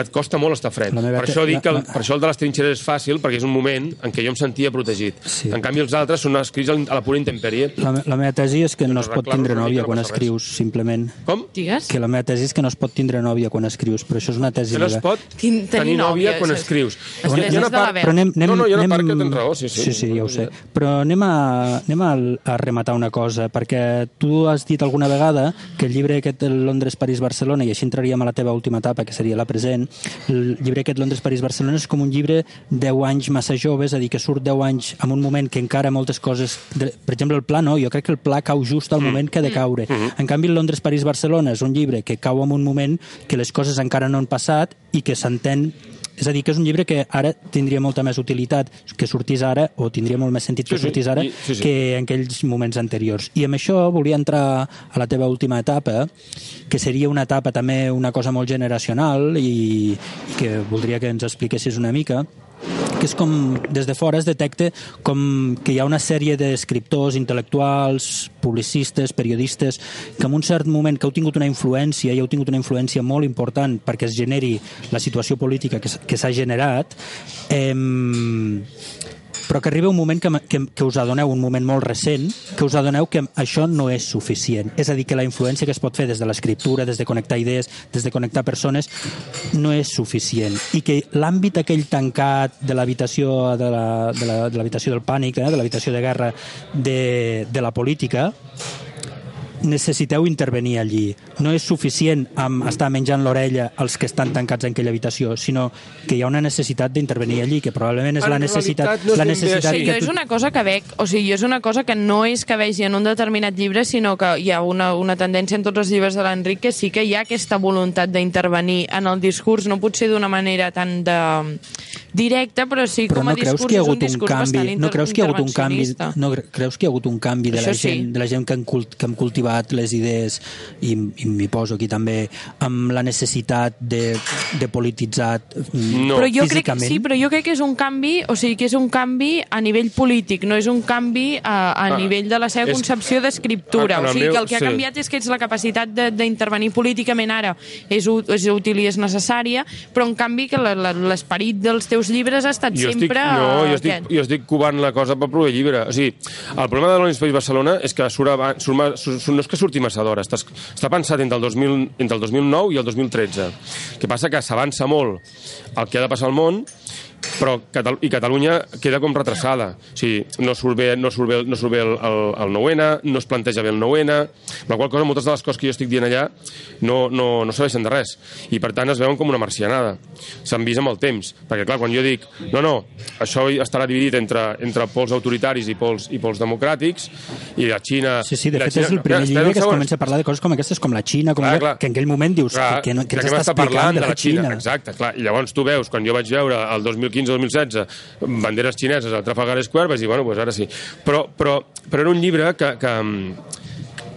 et costa molt estar fred. Per te- això dic que el, la- per això el de les trinxeres és fàcil, perquè és un moment en què jo em sentia protegit. Sí. En canvi, els altres són escrits a la pura intempèrie. La, la meva tesi és que no es pot tindre nòvia no quan passa res. escrius, simplement. Com? Digues? Que la meva tesi és que no es pot tindre nòvia quan escrius, però això és una tesi Que no es pot tenir tenir nòvia nòvia, quan és- escrius. Hi ha- que hi ha és una de part-. Però anem, anem, No, no, hi ha una anem... part que tens raó, sí, sí. Sí, sí, ja ho sé. Però anem a, anem a, a rematar una cosa, perquè tu has dit alguna vegada que el llibre aquest el Londres, París, Barcelona, i així entraríem a la teva última etapa, que seria la present, el llibre aquest Londres, París, Barcelona és com un llibre 10 anys massa jove, és a dir, que surt 10 anys en un moment que encara moltes coses... De, per exemple, el pla no, jo crec que el pla cau just al moment que ha de caure. En canvi, el Londres, París, Barcelona és un llibre que cau en un moment que les coses encara no han passat i que s'entén és a dir, que és un llibre que ara tindria molta més utilitat que sortís ara, o tindria molt més sentit que Sí, sí, sortís ara, i- sí, sí. que en aquells moments anteriors. I amb això volia entrar a la teva última etapa, que seria una etapa també una cosa molt generacional i, i que voldria que ens expliquessis una mica, que és com, des de fora es detecta com que hi ha una sèrie d'escriptors, intel·lectuals, publicistes, periodistes, que en un cert moment que heu tingut una influència, i heu tingut una influència molt important perquè es generi la situació política que, s'ha generat, eh, però que arriba un moment que, que, que us adoneu, un moment molt recent, que us adoneu que això no és suficient. És a dir, que la influència que es pot fer des de l'escriptura, des de connectar idees, des de connectar persones, no és suficient. I que l'àmbit aquell tancat de l'habitació de la- de la- de l'habitació del pànic, eh, de l'habitació de guerra de, de la política, necessiteu intervenir allí. No és suficient amb estar menjant l'orella als que estan tancats en aquella habitació, sinó que hi ha una necessitat d'intervenir allí, que probablement és En la necessitat, no és la necessitat. Sí, jo que és tu... una cosa que veig, o sigui, jo és una cosa que no és que vegi en un determinat llibre, sinó que hi ha una, una tendència en tots els llibres de l'Enric que sí que hi ha aquesta voluntat d'intervenir en el discurs, no potser d'una manera tan de directa, però sí però com a no creus discurs que hi ha és un hagut un discurs canvi no creus que hi ha hagut un canvi intervencionista. no cre- creus que hi ha hagut un canvi de la, Això sí. gent, de la gent que, cult, que hem cultivat les idees i, i m'hi poso aquí també amb la necessitat de, de polititzar mm, No. però jo crec, físicament sí, però jo crec que és un canvi, o sigui, que és un canvi a nivell polític, no és un canvi a, a Ah, nivell de la seva és- concepció d'escriptura. En O sigui, que el que ha sí. canviat és que és la capacitat de- d'intervenir políticament ara és, és útil i és necessària, però en canvi que l'esperit dels teus llibres ha estat jo estic, sempre no, jo eh, estic, aquest. jo estic covant la cosa per provar llibre. O sigui, el problema de l'Onis País Barcelona és que surt, abans, surt, surt, surt, no és que surti massa d'hora, està, està pensat entre el, 2000, entre el 2009 i el 2013. El que passa que s'avança molt el que ha de passar al món, però Catal i Catalunya queda com retrasada. O sigui, no surt bé, no surt bé, no surt bé el, el, el 9-N, no es planteja bé el 9-N, amb la qual cosa moltes de les coses que jo estic dient allà no, no, no serveixen de res. I per tant es veuen com una marcianada. S'han vist amb el temps. Perquè clar, quan jo dic no, no, això estarà dividit entre, entre pols autoritaris i pols, i pols democràtics, i la Xina... Sí, sí, de fet Xina, és el primer llibre que es comença a parlar de coses com aquestes, com la Xina, com Clar, que, clar. que en aquell moment dius Clar, que, no, que ja ens que està explicant de la Xina. Exacte, clar. I llavors tu veus, quan jo vaig veure el 2015-2016 banderes xineses al Trafalgar Square, vaig dir, bueno, pues ara sí. Però, però, però era un llibre que, que,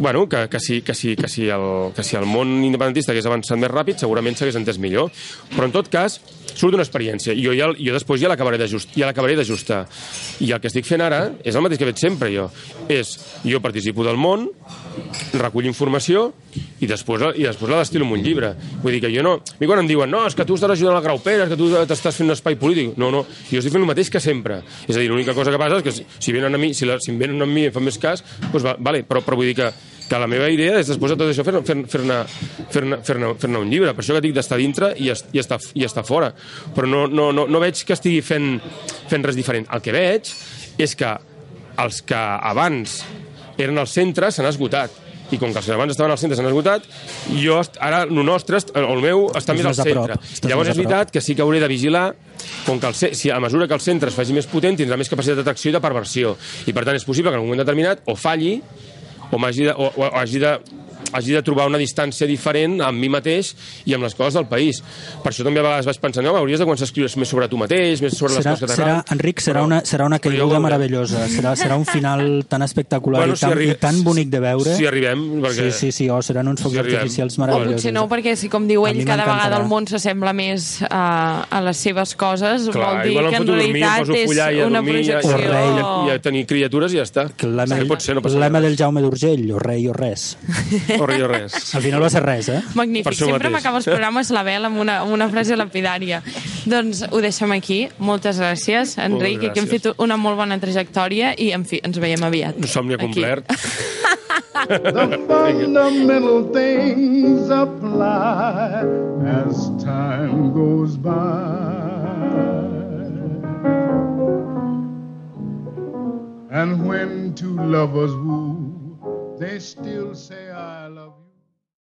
bueno, que, que, si, que, si, que, si el, que si el món independentista hagués avançat més ràpid, segurament s'hagués entès millor. Però, en tot cas, surt d'una experiència. Jo, ja, jo després ja l'acabaré d'ajust- ja d'ajustar. I el que estic fent ara és el mateix que veig sempre jo. És, jo participo del món, recull informació i després, i després la destilo en un llibre. Vull dir que jo no... A mi quan em diuen no, és que tu estàs ajudant la Graupera, és que tu t'estàs fent un espai polític. No, no, jo estic fent el mateix que sempre. És a dir, l'única cosa que passa és que si, si venen a mi, si, la, si em venen a mi i em fan més cas, doncs va, vale, però, però vull dir que, que la meva idea és després de tot això fer-ne fer, fer, fer, fer, fer, fer un llibre. Per això que dic d'estar dintre i, es, i, estar, i estar fora. Però no, no, no, no veig que estigui fent, fent res diferent. El que veig és que els que abans eren al centre s'han esgotat i com que els abans estaven al centre s'han esgotat jo ara el nostre, el meu està més al centre. Estàs llavors és veritat que sí que hauré de vigilar com que el, si a mesura que el centre es faci més potent tindrà més capacitat d'atracció i de perversió. I per tant és possible que en un moment determinat o falli o, de, o, o hagi de hagi de trobar una distància diferent amb mi mateix i amb les coses del país. Per això també a vegades vaig pensar, no, hauries de començar a escriure més sobre tu mateix, més sobre Serà, les coses que serà, t'agraden. Enric, serà Però- una, serà una jo caiguda meravellosa. Serà, serà un final tan espectacular Bueno, i, si tan, arribe- i tan bonic de veure. Si arribem, perquè... Sí, sí, sí, oh, seran uns focs Si arribem. artificials O meravellosos. potser no, perquè si, com diu ell, cada vegada el món s'assembla més a, a les seves coses, Clar, vol dir que en dormir, realitat a és i una dormir i a, projecció... O rei. i a tenir criatures i ja està. Lema, Sí, del, pot ser, no del Jaume d'Urgell, o rei o res. O res, o res. Al final va ser res, eh? Magnífic, sempre m'acaba els programes la vela amb una, amb una frase lapidària. doncs ho deixem aquí. Moltes gràcies, Enric, Moltes que hem gràcies. fet una molt bona trajectòria i, en fi, ens veiem aviat. Un somni complert. The fundamental things apply as time goes by. And when two lovers woo, they still say, I love you.